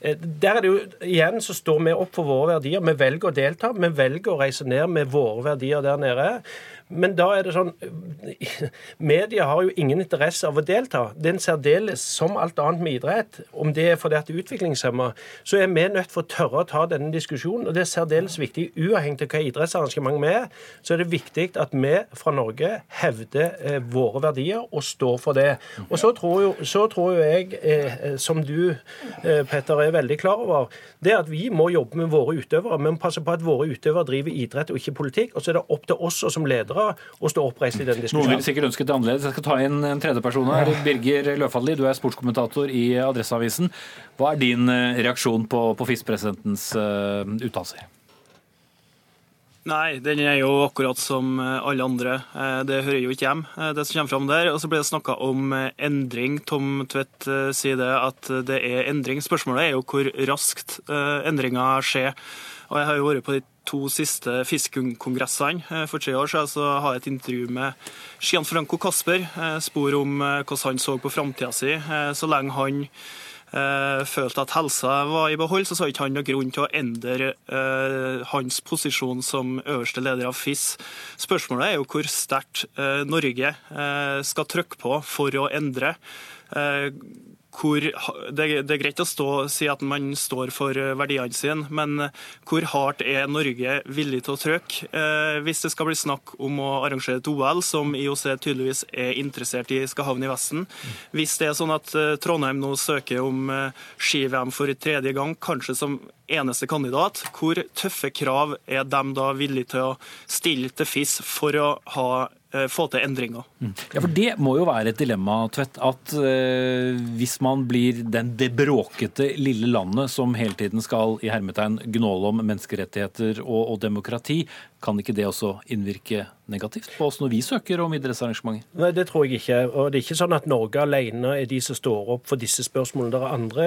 J: Eh, der er det jo, igjen så står vi opp for våre verdier. Vi velger å delta. Vi velger å reise ned med våre verdier der nede. Men da er det sånn Media har jo ingen interesse av å delta. Det er en særdeles, som alt annet med idrett, om det er fordi at det er utviklingshemma, så er vi nødt for å tørre å ta denne diskusjonen. Og det er særdeles viktig, uavhengig av hva idrettsarrangement vi er, så er det viktig at vi fra Norge hevder eh, våre verdier og står for det. Og så tror jo, så tror jo jeg, eh, som du, eh, Petter, er veldig klar over, det at vi må jobbe med våre utøvere. Vi må passe på at våre utøvere driver idrett og ikke politikk. Og så er det opp til oss som ledere klare å stå oppreist i den diskusjonen.
B: Noen vil sikkert ønske det annerledes. Jeg skal ta inn en tredjeperson her. Birger Løfaldli, du er sportskommentator i Adresseavisen. Hva er din eh, reaksjon på, på FIS-presidentens uh, uttalelser?
K: Nei, den er jo akkurat som eh, alle andre. Det hører jo ikke hjem, det som kommer fram der. Og så ble det snakka om endring. Tom Tvedt sier det at det er endring. Spørsmålet er jo hvor raskt endringa skjer. Og jeg har jo vært på de to siste FISK-kongressene. Eh, for tre år siden så har jeg et intervju med Skian Franco Kasper. spor om eh, hvordan han så på framtida si. Så lenge han eh, følte at helsa var i behold, så så ikke han noen grunn til å endre eh, hans posisjon som øverste leder av FIS. Spørsmålet er jo hvor sterkt eh, Norge skal trykke på for å endre hvor det, er greit å stå, si at man står for eh, verdiene sine, men eh, hvor hardt er Norge villig til å trykke eh, hvis det skal bli snakk om å arrangere et OL, som IOC tydeligvis er interessert i skal havne i Vesten? Hvis det er sånn at Trondheim nå søker om ski-VM for tredje gang, kanskje som eneste kandidat, hvor tøffe krav er de da villige til å stille til FIS for å ha Eh, få til endringer.
B: Mm. Ja, for Det må jo være et dilemma, Tvedt, at eh, hvis man blir den det bråkete lille landet som hele tiden skal i hermetegn gnåle om menneskerettigheter og, og demokrati, kan ikke det også innvirke negativt på oss når vi søker om idrettsarrangementer?
J: Nei, det tror jeg ikke. Og det er ikke sånn at Norge alene er de som står opp for disse spørsmålene. Det er andre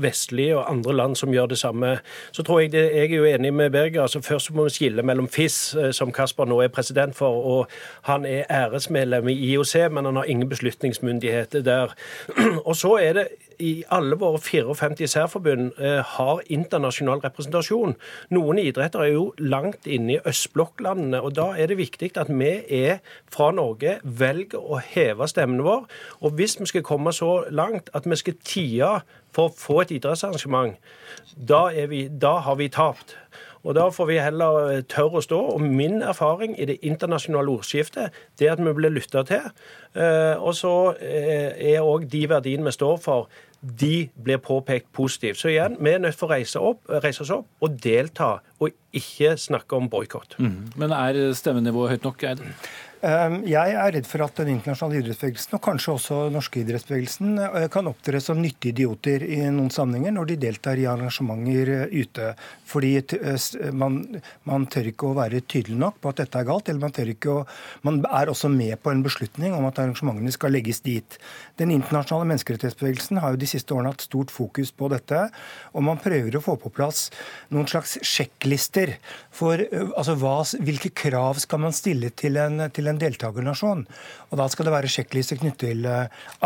J: vestlige og andre land som gjør det samme. Så tror Jeg det, jeg er jo enig med Berger. altså Først må vi skille mellom FIS, eh, som Kasper nå er president for, og han er æresmedlem i IOC, men han har ingen beslutningsmyndighet der. Og så er det i alle våre 54 særforbund eh, har internasjonal representasjon. Noen idretter er jo langt inne i østblokklandene, og da er det viktig at vi er fra Norge velger å heve stemmen vår. Og hvis vi skal komme så langt at vi skal tie for å få et idrettsarrangement, da, vi, da har vi tapt. Og Da får vi heller eh, tørre å stå. Og Min erfaring i det internasjonale ordskiftet det er at vi blir lytta til. Eh, og så er òg de verdiene vi står for, de blir påpekt positivt. Så igjen, vi er nødt til å reise, opp, reise oss opp og delta, og ikke snakke om boikott.
B: Mm. Men er stemmenivået høyt nok?
I: Ehm, jeg er redd for at den internasjonale idrettsbevegelsen, og kanskje også norske idrettsbevegelsen, eh, kan opptre som nyttige idioter i noen sammenhenger når de deltar i arrangementer eh, ute. Fordi eh, man, man, tør ikke å være tydelig nok på at dette er galt, eller man, tør ikke å, man er også med på en beslutning om at arrangementene skal legges dit. Den internasjonale menneskerettighetsbevegelsen har jo de siste årene hatt stort fokus på dette, og man prøver å få på plass noen slags sjekklister for altså, hva, hvilke krav skal man stille til en, til en deltakernasjon. Og Da skal det være sjekklister knyttet til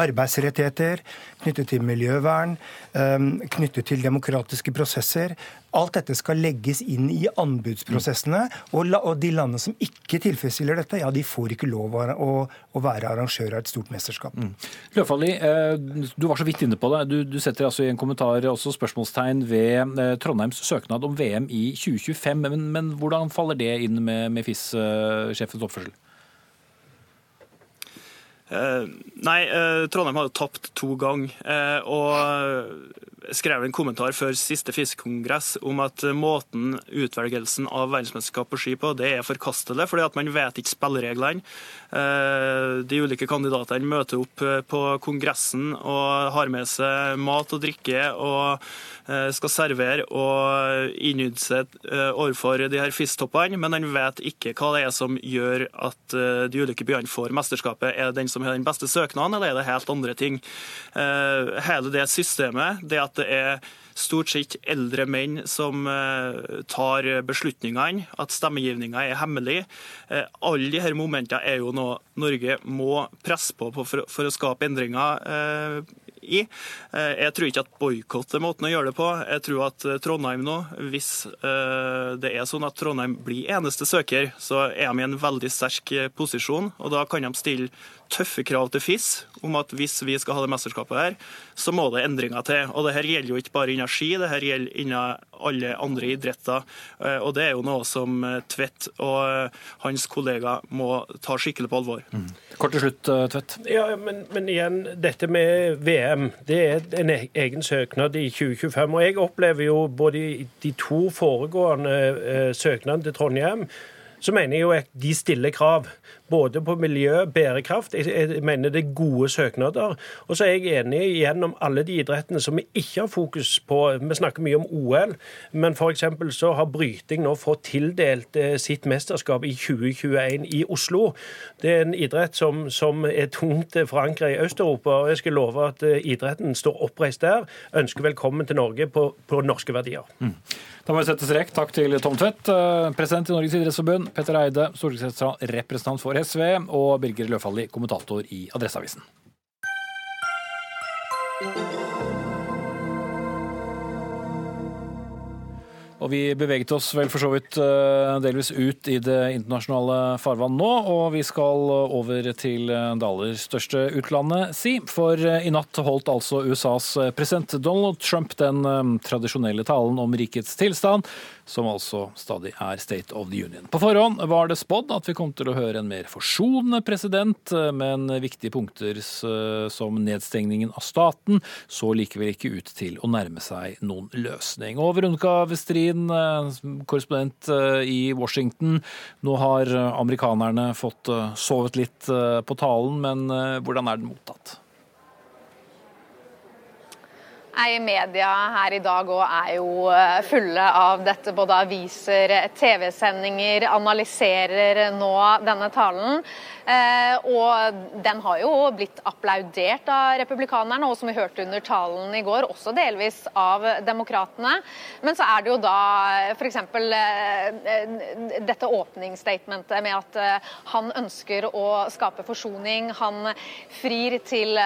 I: arbeidsrettigheter, knyttet til miljøvern, knyttet til demokratiske prosesser. Alt dette skal legges inn i anbudsprosessene. Og, de landene som ikke tilfredsstiller dette, ja, de får ikke lov å, være arrangør av et stort mesterskap. Mm.
B: Løfaldli, eh, du var så vidt inne på det. Du, du, setter altså i en kommentar også spørsmålstegn ved eh, Trondheims søknad om VM i 2025. Men, men hvordan faller det inn med, med FIS-sjefens oppførsel?
K: Uh, nei, uh, Trondheim har jo tapt to ganger. Uh, og skrev en kommentar før siste fiskekongress om at måten utvelgelsen av verdensmesterskap på ski på, det er forkastelig, fordi at man vet ikke spillereglene. Eh, de ulike kandidatene møter opp eh, på kongressen og har med seg mat og drikke og eh, skal servere og innynde seg overfor de her fisktoppene, men han vet ikke hva det er som gjør at de ulike byene får mesterskapet. Er det den som har den beste søknaden, eller er det helt andre ting? Hele det systemet, det at det er stort sett eldre menn som eh, tar beslutningene, at stemmegivninga er hemmelig. Eh, alle disse momentene er jo noe Norge må presse på for å skape endringer eh, i. Jeg tror ikke at boikott er måten å gjøre det på. Jeg tror at Trondheim nå, hvis det er sånn at Trondheim blir eneste søker, så er de i en veldig sterk posisjon. og Da kan de stille tøffe krav til FIS om at hvis vi skal ha det mesterskapet her, så må det endringer til. Og det her gjelder jo ikke bare innen ski, det her gjelder innen alle andre idretter. Eh, og det er jo noe som eh, Tvedt og eh, hans kollega må ta skikkelig på alvor. Mm.
B: Kort til slutt, Tvedt.
J: Ja, men, men, igjen, dette med VM, det er en e-, egen søknad i 2025. Og jeg opplever jo både de to foregående søknadene til Trondheim så mener jeg jo at de stiller krav både på miljø, bærekraft. Jeg mener det er gode søknader. Og så er jeg enig gjennom alle de idrettene som vi ikke har fokus på. Vi snakker mye om OL, men f.eks. så har bryting nå fått tildelt eh, sitt mesterskap i 2021 i Oslo. Det er en idrett som, som er tungt forankra i Øst-Europa, og jeg skal love at eh, idretten står oppreist der. Ønsker velkommen til Norge på, på norske verdier. Mm.
B: Da må vi sette strek. Takk til Tom Tvedt, eh, president i Norges idrettsforbund, Petter Eide, stortingsrepresentant for SV, og Birger Løfaldli, kommentator i Adresseavisen. Og vi beveget oss vel for så vidt eh, delvis ut i det internasjonale farvann nå, og vi skal over til det aller største utlandet, si. For eh, i natt holdt altså USAs president Donald Trump den tradisjonelle talen om rikets tilstand, som altså stadig er State of the Union. På forhånd var det spådd at vi kom til å høre en mer forsonende president, men viktige punkter som nedstengningen av staten så likevel ikke ut til å nærme seg noen løsning. Og Veronica Westrin, korrespondent eh, i Washington, nå har amerikanerne fått eh, sovet litt eh, på talen, men hvordan er den mottatt?
L: Media her i dag òg er jo eh, fulle av dette. Både aviser, TV-sendinger analyserer nå denne talen. Eh, og den har jo blitt applaudert av republikanerne, og som vi hørte under talen i går, også delvis av demokratene. Men så er det jo da f.eks. Eh, dette åpningsstatementet med at han ønsker å skape forsoning. Han frir til,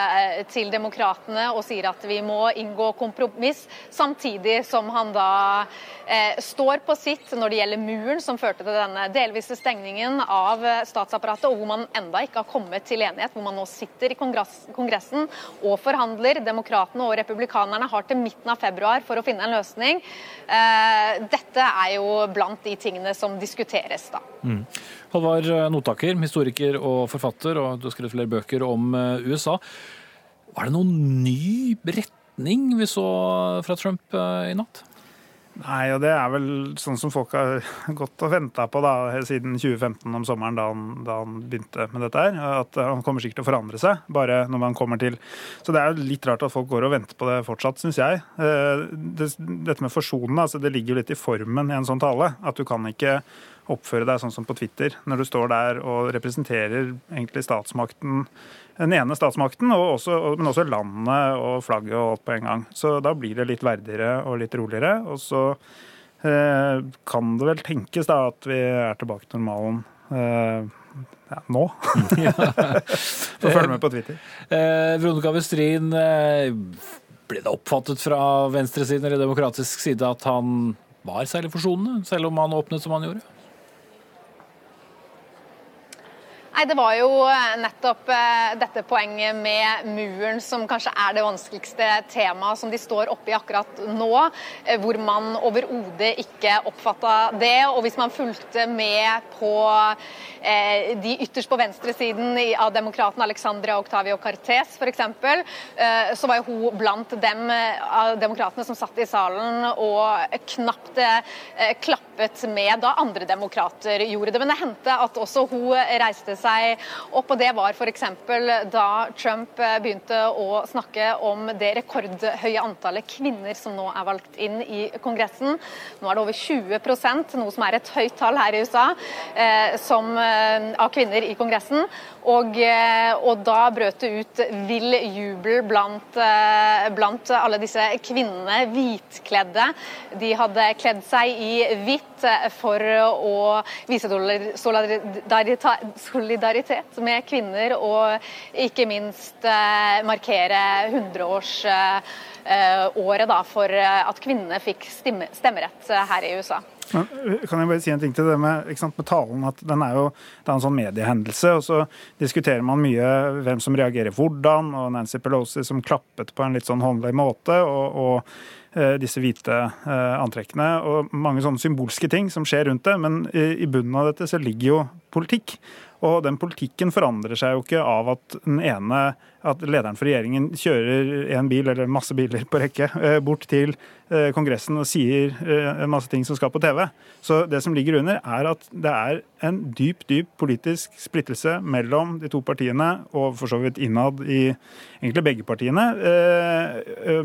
L: til demokratene og sier at vi må inngå kompromiss, samtidig som han da eh, står på sitt når det gjelder muren som førte til denne delvise stengningen av eh, statsapparatet, og hvor man enda ikke har kommet til enighet, hvor man nå sitter i Kongressen og forhandler. Demokratene og republikanerne har til midten av februar for å finne en løsning. Eh, dette er jo blant de tingene som diskuteres, da. Mm.
B: Halvard Notaker, historiker og forfatter, og du har skrevet flere bøker om eh, USA. Var det noen ny retning vi så fra Trump eh, i natt?
M: Nei, og det er vel sånn som folk har gått og venta på da, siden 2015 om sommeren, da han, da han, begynte med dette her. At han kommer sikkert til å forandre seg, bare når man kommer til Så det er litt rart at folk går og venter på det fortsatt, syns jeg. Eh, det, dette med forsonen, altså, det ligger jo litt i formen i en sånn tale. At du kan ikke oppføre deg sånn som på Twitter, når du står der og representerer egentlig statsmakten den ene statsmakten, også, men også landet og flagget og alt på en gang. Så da blir det litt verdigere og litt roligere. Og så eh, kan det vel tenkes da at vi er tilbake til normalen eh, ja, nå. Få følge med på Twitter.
B: Eh, Veronica Westrin, eh, ble det oppfattet fra venstresiden eller demokratisk side at han var særlig forsonende, selv om han åpnet som han gjorde?
L: Nei, Det var jo eh, nettopp eh, dette poenget med muren som kanskje er det vanskeligste temaet som de står oppi akkurat nå. Eh, hvor man overhodet ikke oppfatta det. Og hvis man fulgte med på de ytterst på venstresiden av demokraten Alexandria Octavio Cartes f.eks., så var jo hun blant dem av demokratene som satt i salen og knapt klappet med da andre demokrater gjorde det. Men det hendte at også hun reiste seg seg opp. og Det var f.eks. da Trump eh, begynte å snakke om det rekordhøye antallet kvinner som nå er valgt inn i Kongressen. Nå er det over 20% noe som er et høyt tall her i USA, eh, som, eh, av kvinner i Kongressen. Og, og, da brøt det ut vill jubel blant, blant alle disse kvinnene, hvitkledde. De hadde kledd seg i hvitt for å vise solidaritet med kvinner, og ikke minst eh, markere 100-årsåret eh, for eh, at kvinnene fikk stemmerett her i USA.
M: Kan jeg bare si en ting til det med, sant, med talen? at den er jo, Det er en sånn mediehendelse. og Så diskuterer man mye hvem som reagerer hvordan. og Nancy Pelosi som klappet på en litt sånn håndlig måte. og, og disse hvite antrekkene og mange sånne symbolske ting som skjer rundt det. Men i bunnen av dette så ligger jo politikk. Og den politikken forandrer seg jo ikke av at den ene, at lederen for regjeringen kjører en bil, eller masse biler på rekke, eh, bort til eh, Kongressen og sier eh, masse ting som skal på TV. Så det som ligger under, er at det er en dyp, dyp politisk splittelse mellom de to partiene, og for så vidt innad i egentlig begge partiene,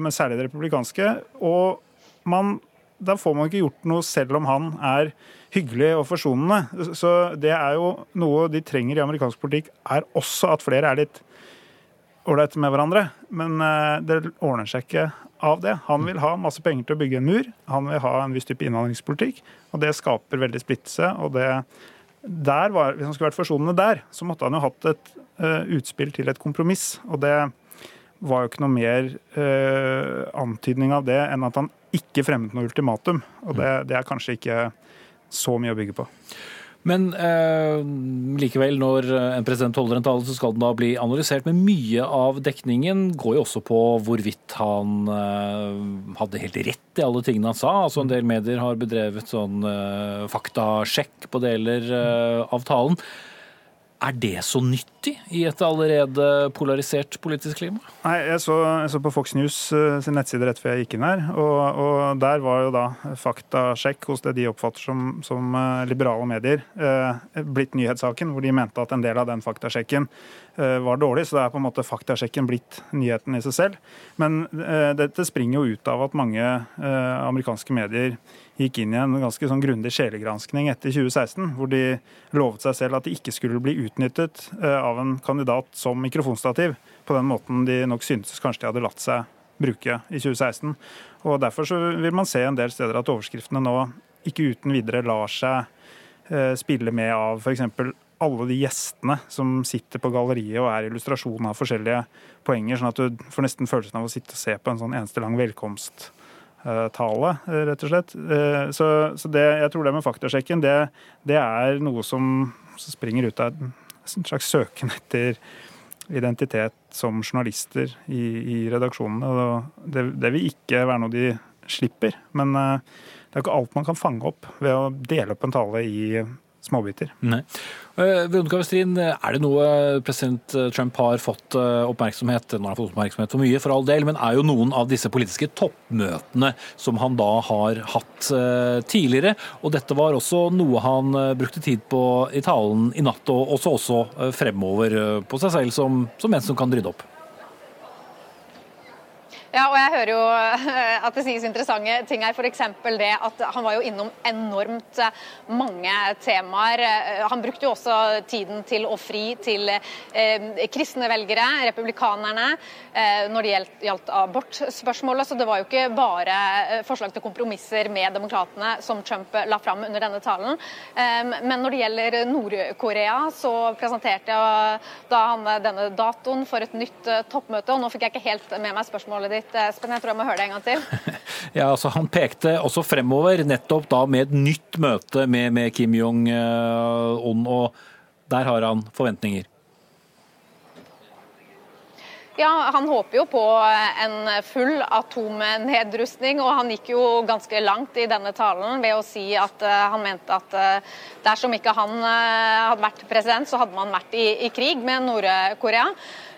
M: men særlig det republikanske. Og man, da får man ikke gjort noe selv om han er hyggelig og forsonende. Så det er jo noe de trenger i amerikansk politikk, er også at flere er litt ålreite med hverandre. Men eh, det ordner seg ikke av det. Han vil ha masse penger til å bygge en mur. Han vil ha en viss type innvandringspolitikk, og det skaper veldig splittelse. og det der var, Hvis han skulle vært forsonende der, så måtte han jo hatt et uh, utspill til et kompromiss. Og det var jo ikke noe mer uh, antydning av det enn at han ikke fremmet noe ultimatum. Og det, det er kanskje ikke så mye å bygge på.
B: Men eh, likevel, når en president holder en tale, så skal den da bli analysert. Men mye av dekningen går jo også på hvorvidt han eh, hadde helt rett i alle tingene han sa. Altså En del medier har bedrevet sånn eh, faktasjekk på deler eh, av talen. Er det så nyttig i et allerede polarisert politisk klima?
M: Nei, Jeg så, jeg så på Fox News uh, sin nettside rett før jeg gikk inn her. Og, og der var jo da faktasjekk hos det de oppfatter som, som uh, liberale medier eh, blitt nyhetssaken, hvor de mente at en del av den faktasjekken var dårlig. Så det er på en måte faktasjekken blitt nyheten i seg selv. Men dette springer jo ut av at mange amerikanske medier gikk inn i en ganske sånn grundig sjelegranskning etter 2016, hvor de lovet seg selv at de ikke skulle bli utnyttet eh, av en kandidat som mikrofonstativ, på den måten de nok syntes kanskje de hadde latt seg bruke i 2016. Og Derfor så vil man se en del steder at overskriftene nå ikke uten videre lar seg eh, spille med av f.eks. alle de gjestene som sitter på galleriet og er illustrasjon av forskjellige poenger, sånn at du får nesten følelsen av å sitte og se på en sånn eneste lang velkomst Eh, tale, eh, rett og slett. Eh, så, så det, jeg tror det med faktasjekken, det, det er noe som, springer ut av en slags søken etter identitet som journalister i, i redaksjonene. Det, det, vil ikke være noe de slipper. Men det er ikke alt man kan fange opp ved å dele opp en tale i småbiter.
B: Nei. Eh, Veronica Westrin, er det noe president Trump har fått eh, oppmerksomhet Nå har han fått oppmerksomhet for mye, for all del, men er jo noen av disse politiske toppmøtene som han da har hatt eh, tidligere. Og dette var også noe han brukte tid på i talen i natt, og også, også fremover på seg selv som, som en som kan rydde opp.
L: Ja, og jeg hører jo at det sies interessante ting her. F.eks. det at han var jo innom enormt mange temaer. Han brukte jo også tiden til å fri til eh, kristne velgere, republikanerne, eh, når det gjaldt, abortspørsmålet. Så det var jo ikke bare eh, forslag til kompromisser med demokratene som Trump la fram under denne talen. Eh, men når det gjelder Nord-Korea, så presenterte da han denne datoen for et nytt eh, toppmøte. og Nå fikk jeg ikke helt med meg spørsmålet ditt, Espen. Jeg tror jeg må høre det en gang til.
B: Ja, altså Han pekte også fremover, nettopp da med et nytt møte med, med Kim Jong-un. og der har han forventninger.
L: Ja, Han håper jo på en full atomnedrustning, og han gikk jo ganske langt i denne talen ved å si at uh, han mente at dersom ikke han hadde vært president, så hadde man vært i, i krig med Nord-Korea.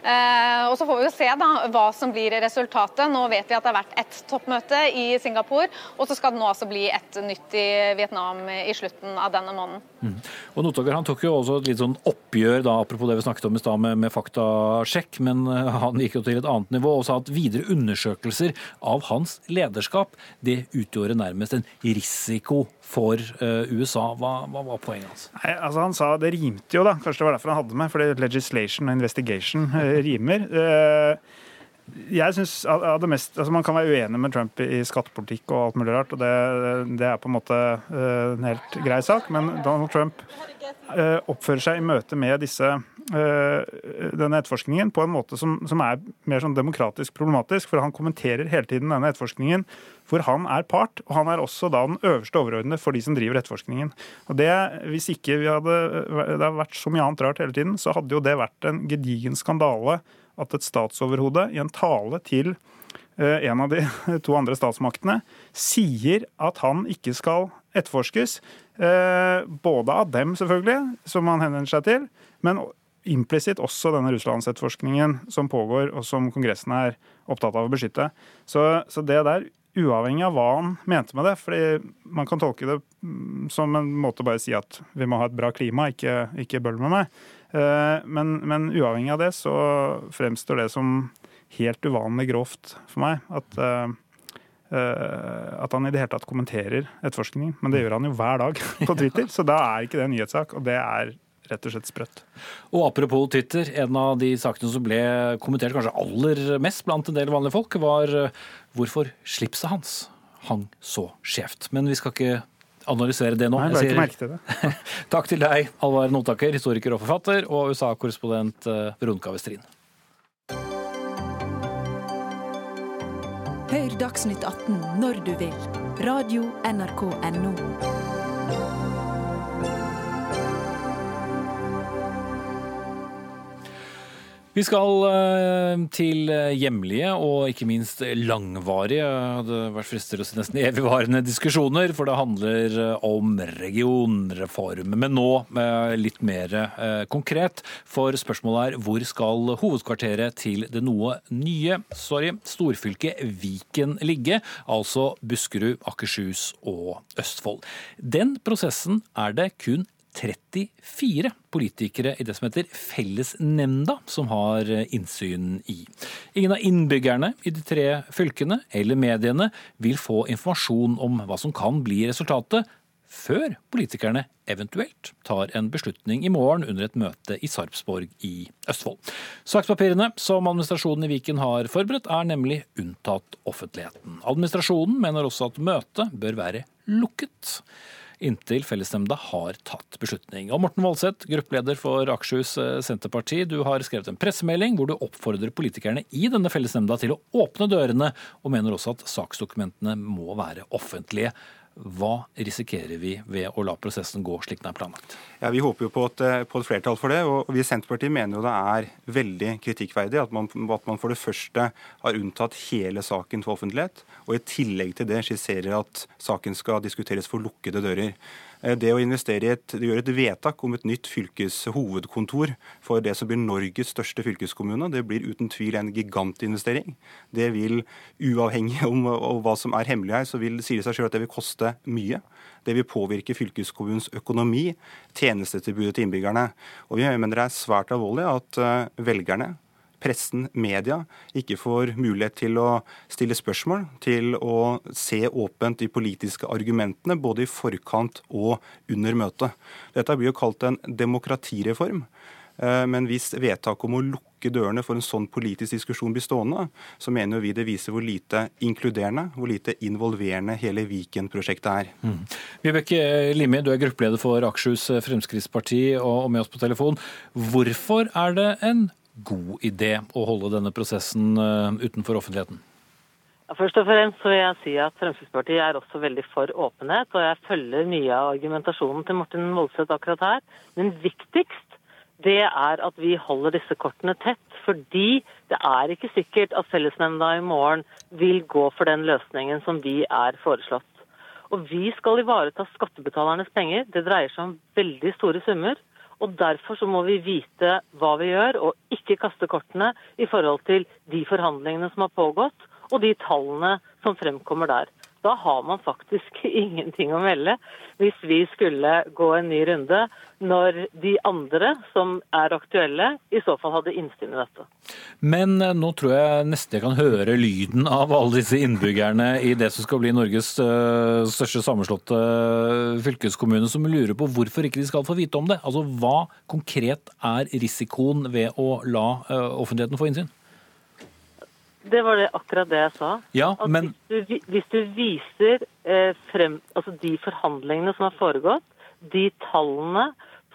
L: Eh, og Så får vi jo se da hva som blir resultatet. Nå vet vi at det har vært ett toppmøte i Singapore, og så skal det nå altså bli et nytt i Vietnam i slutten av denne måneden.
B: Mm. Og Notager han tok jo også et litt sånn oppgjør, da, apropos det vi snakket om i stad med, med faktasjekk, men eh, han gikk jo til et annet nivå og sa at videre undersøkelser av hans lederskap det utgjorde nærmest en risiko for uh, USA. Hva, hva, var poenget hans?
M: Nei, altså Han sa det rimte jo, da. Kanskje det var derfor han hadde med, fordi legislation og investigation uh, rimer. Uh, jeg synes av det mest, altså Man kan være uenig med Trump i skattepolitikk og alt mulig rart, og det, det er på en måte en helt grei sak, men Donald Trump oppfører seg i møte med disse, denne etterforskningen på en måte som, som, er mer sånn demokratisk problematisk, for han kommenterer hele tiden denne etterforskningen for han er part, og han er også da den øverste overordnede for de som driver etterforskningen. Og det, Hvis ikke vi hadde, det hadde vært så mye annet rart hele tiden, så hadde jo det vært en gedigen skandale at et statsoverhode i en tale til eh, en av de to andre statsmaktene sier at han ikke skal etterforskes. Eh, både av dem, selvfølgelig, som han henvender seg til, men implisitt også denne Russlandsetterforskningen som pågår, og som Kongressen er opptatt av å beskytte. Så, så, det der, uavhengig av hva han mente med det, fordi man kan tolke det mm, som en måte å bare si at vi må ha et bra klima, ikke, ikke bøll med meg. Eh, men, men, uavhengig av det så fremstår det som helt uvanlig grovt for meg at, eh, eh, at han i det hele tatt kommenterer etterforskningen. Men det gjør han jo hver dag på Twitter, så da er ikke det en nyhetssak. Og det er rett og slett sprøtt.
B: Og apropos Twitter, en av de sakene som ble kommentert kanskje aller mest blant en del vanlige folk, var hvorfor slipset hans hang så skjevt. Men vi skal ikke analysere det nå.
M: Nei, jeg ikke til det.
B: Takk til deg, Alvar Notaker, historiker og forfatter, og USA-korrespondent eh, Veronica Westrin.
F: Hør Dagsnytt 18 når du vil. Radio NRK Radio.nrk.no.
B: Vi skal eh, til hjemlige og ikke minst langvarige, det hadde vært fristet å si nesten evigvarende diskusjoner, for det handler eh, om regionreform. Men nå eh, litt mer konkret, for spørsmålet er hvor skal hovedkvarteret til det noe nye, sorry, storfylket Viken ligge? Altså Buskerud, Akershus og Østfold. Den prosessen er det kun 34 politikere i det som heter Fellesnemnda, som har eh, innsyn i. Ingen av innbyggerne i de tre fylkene eller mediene vil få informasjon om hva som kan bli resultatet, før politikerne eventuelt tar en beslutning i morgen under et møte i Sarpsborg i Østfold. Sakspapirene som administrasjonen i Viken har forberedt, er nemlig unntatt offentligheten. Administrasjonen mener også at møtet bør være lukket inntil fellesnemnda har tatt beslutning. Og Morten Voldseth, gruppeleder for Akershus eh, Senterparti, du har skrevet en pressemelding hvor du oppfordrer politikerne i denne fellesnemnda til å åpne dørene, og mener også at saksdokumentene må være offentlige. Hva risikerer vi ved å la prosessen gå slik den er planlagt?
N: Ja, Vi håper jo på et, eh, på et, flertall for det. og Vi i Senterpartiet mener jo det er veldig kritikkverdig at man, at man for det første har unntatt hele saken for offentlighet, og i tillegg til det skisserer at saken skal diskuteres for lukkede dører. Eh, det å investere i et, gjøre et vedtak om et nytt fylkeshovedkontor for det som blir Norges største fylkeskommune, det blir uten tvil en gigantinvestering. Det vil, uavhengig om, om hva som er hemmelig her, så vil, sier det seg selv at det vil koste mye. Det vil påvirke fylkeskommunens økonomi, tjenestetilbudet til innbyggerne. Og Vi mener det er svært alvorlig at uh, velgerne pressen, media, ikke får mulighet til å stille spørsmål, til å se åpent de politiske argumentene, både i forkant og under møtet. Dette blir jo kalt en demokratireform. Eh, men hvis vedtaket om å lukke dørene for en sånn politisk diskusjon blir stående, så mener vi det viser hvor lite inkluderende, hvor lite involverende hele Viken-prosjektet er. Mm.
B: Vibeke Limi, du er gruppeleder for Akershus Fremskrittsparti og med oss på telefon. Hvorfor er det en god idé å holde denne prosessen eh, utenfor offentligheten?
O: Først og fremst vil jeg si at Fremskrittspartiet er også veldig for åpenhet, og jeg følger mye av argumentasjonen til Martin Voldseth akkurat her. Men viktigst det er at vi holder disse kortene tett. Fordi det er ikke sikkert at fellesnemnda i morgen vil gå for den løsningen som vi er foreslått. Og vi skal ivareta skattebetalernes penger. Det dreier seg om veldig store summer. Og derfor så må vi vite hva vi gjør, og ikke kaste kortene i forhold til de forhandlingene som har pågått, og de tallene som fremkommer der da har man faktisk ingenting å melde hvis vi skulle gå en ny runde, når de andre som er aktuelle, i så fall hadde innsyn i dette.
B: Men eh, nå tror jeg nesten jeg kan høre lyden av alle disse innbyggerne i det som skal bli Norges eh, største sammenslåtte eh, fylkeskommune, som lurer på hvorfor ikke de skal få vite om det. Altså, Hva konkret er risikoen ved å la offentligheten få innsyn?
O: Det var det, akkurat det jeg sa.
B: Ja, men...
O: hvis, du, hvis, du, viser eh, frem, altså de forhandlingene som har foregått, de tallene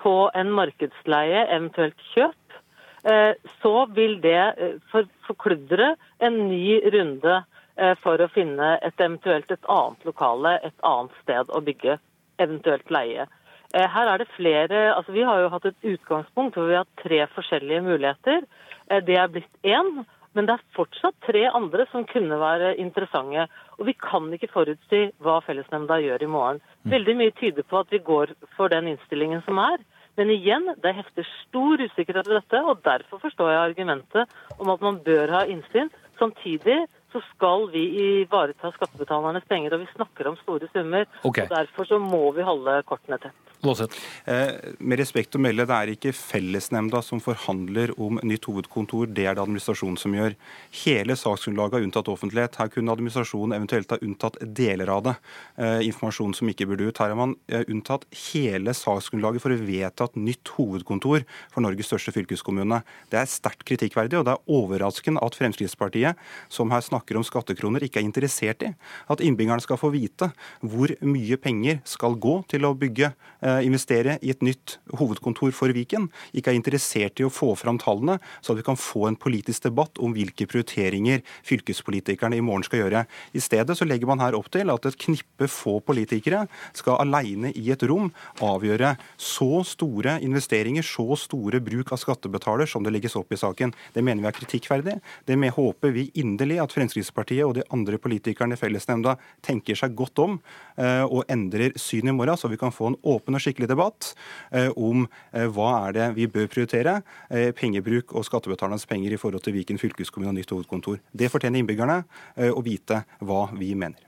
O: på en markedsleie, eventuelt kjøp, eh, så vil det eh, for, forkludre en ny runde eh, for å finne et eventuelt et annet lokale, et annet sted å bygge, eventuelt leie. Eh, her er det flere, altså Vi har jo hatt et utgangspunkt hvor vi har tre forskjellige muligheter. Eh, det er blitt én. Men det er fortsatt tre andre som kunne være interessante. Og vi kan ikke forutsi hva fellesnemnda gjør i morgen. Mm. Veldig mye tyder på at vi går for den innstillingen som er. Men igjen, det hefter stor usikkerhet ved dette, og derfor forstår jeg argumentet om at man bør ha innsyn. Samtidig så skal vi ivareta skattebetalernes penger, og vi snakker om store summer.
B: Okay.
O: og Derfor så må vi holde kortene tett.
N: Eh, med respekt å melde, det er ikke fellesnemnda som forhandler om nytt hovedkontor, det er det administrasjonen som gjør. Hele saksgrunnlaget har unntatt offentlighet. Her kunne administrasjonen eventuelt ha unntatt deler av det. Eh, informasjon som ikke burde ut. Her har man eh, unntatt hele saksgrunnlaget for å vedta et nytt hovedkontor for Norges største fylkeskommune. Det er sterkt kritikkverdig, og det er overraskende at Fremskrittspartiet, som her snakker om skattekroner, ikke er interessert i at innbyggerne skal få vite hvor mye penger skal gå til å bygge Eh, investere i et nytt hovedkontor for Viken, ikke er interessert i å få fram tallene, så at vi kan få en politisk debatt om hvilke prioriteringer fylkespolitikerne i morgen skal gjøre. I stedet så legger man her opp til at et knippe få politikere skal alene i et rom avgjøre så store investeringer, så store bruk av skattebetaler som det legges opp i saken. Det mener vi er kritikkverdig. Det med håper vi inderlig at Fremskrittspartiet og de andre politikerne i fellesnemnda tenker seg godt om eh, og endrer syn i morgen, så vi kan få en åpen og skikkelig debatt eh, om eh, hva er det vi bør prioritere. Eh, pengebruk og skattebetalernes penger i forhold til Viken fylkeskommune og nytt hovedkontor. Det fortjener innbyggerne å vite hva vi mener.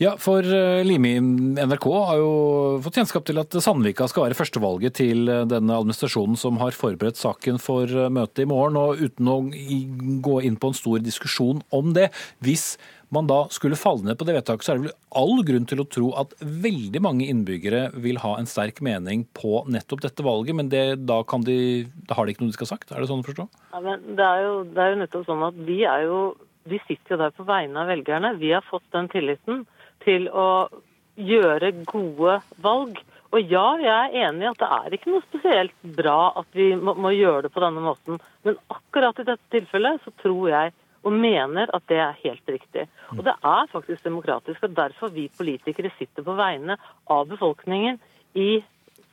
B: Ja, for Limi, NRK har jo fått kjennskap til at Sandvika skal være førstevalget til denne administrasjonen som har forberedt saken for møtet i morgen. og Uten å gå inn på en stor diskusjon om det, hvis man da skulle falle ned på det vedtaket, så er det vel all grunn til å tro at veldig mange innbyggere vil ha en sterk mening på nettopp dette valget, men det, da, de, da, har de ikke noe de skal ha sagt? Er det sånn å forstå?
O: Ja, det, er jo, det, er jo, nettopp sånn at vi er jo vi sitter jo der på vegne av velgerne. Vi har fått den tilliten til å gjøre gode valg. Og ja, jeg er enig i at det er ikke noe spesielt bra at vi må, må gjøre det på denne måten. Men akkurat i dette tilfellet så tror jeg og mener at det er helt riktig. Og det er faktisk demokratisk. og Derfor vi politikere sitter på vegne av befolkningen i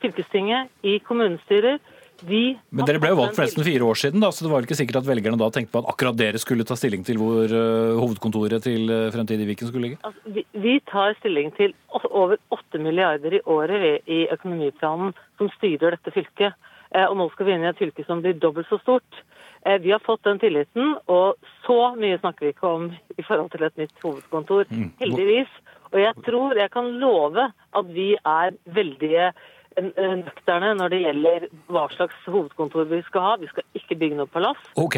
O: fylkestinget, i kommunestyrer. Vi
B: Men dere ble jo valgt forresten fire år siden, da, så det var ikke sikkert at velgerne da tenkte på at akkurat dere skulle ta stilling til hvor uh, hovedkontoret til uh, fremtidig Viken skulle ligge?
O: Altså, vi, vi, tar stilling til over 8 milliarder i året i økonomiplanen som styrer dette fylket. Uh, og nå skal vi inn i et fylke som blir dobbelt så stort. Eh, vi har fått den tilliten, og så mye snakker vi ikke om i forhold til et nytt hovedkontor. Mm. Heldigvis. Og jeg tror jeg kan love at vi er veldig nøkterne når det gjelder hva slags hovedkontor vi skal ha. Vi skal ikke bygge noe palass.
B: Ok,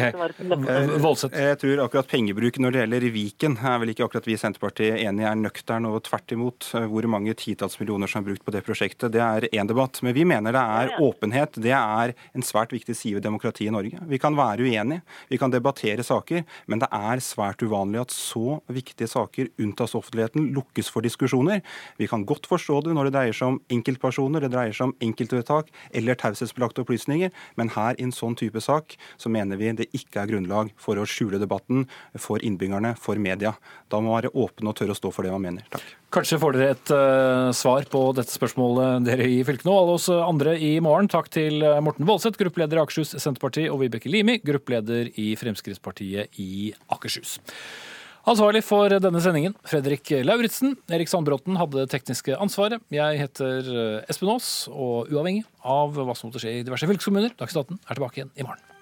N: Voldseth. Jeg tror akkurat pengebruk når det gjelder Viken, er vel ikke akkurat vi i Senterpartiet enige er nøktern, og tvert imot. Hvor mange titalls millioner som er brukt på det prosjektet, det er én debatt. Men vi mener det er åpenhet. Det er en svært viktig side ved demokratiet i Norge. Vi kan være uenige, vi kan debattere saker, men det er svært uvanlig at så viktige saker unntas offentligheten, lukkes for diskusjoner. Vi kan godt forstå det når det dreier seg om enkeltpersoner. det dreier seg om enkeltvedtak eller taushetsbelagte opplysninger, men her i en sånn type sak så mener vi det ikke er grunnlag for å skjule debatten for innbyggerne, for media. Da må man være åpen og tørre å stå for det man mener. Takk.
B: Kanskje får dere et uh, svar på dette spørsmålet, dere i fylket nå. Alle oss andre i morgen. Takk til eh, Morten Voldseth, gruppeleder i Akershus Senterparti, og Vibeke Limi, gruppeleder i Fremskrittspartiet i Akershus. Ansvarlig for denne sendingen, Fredrik Lauritzen. Erik Sandbråten hadde det tekniske ansvaret. Jeg heter eh, Espen Aas, og uavhengig av hva som måtte skje i diverse fylkeskommuner, Dagsnytt 18 er tilbake igjen i morgen.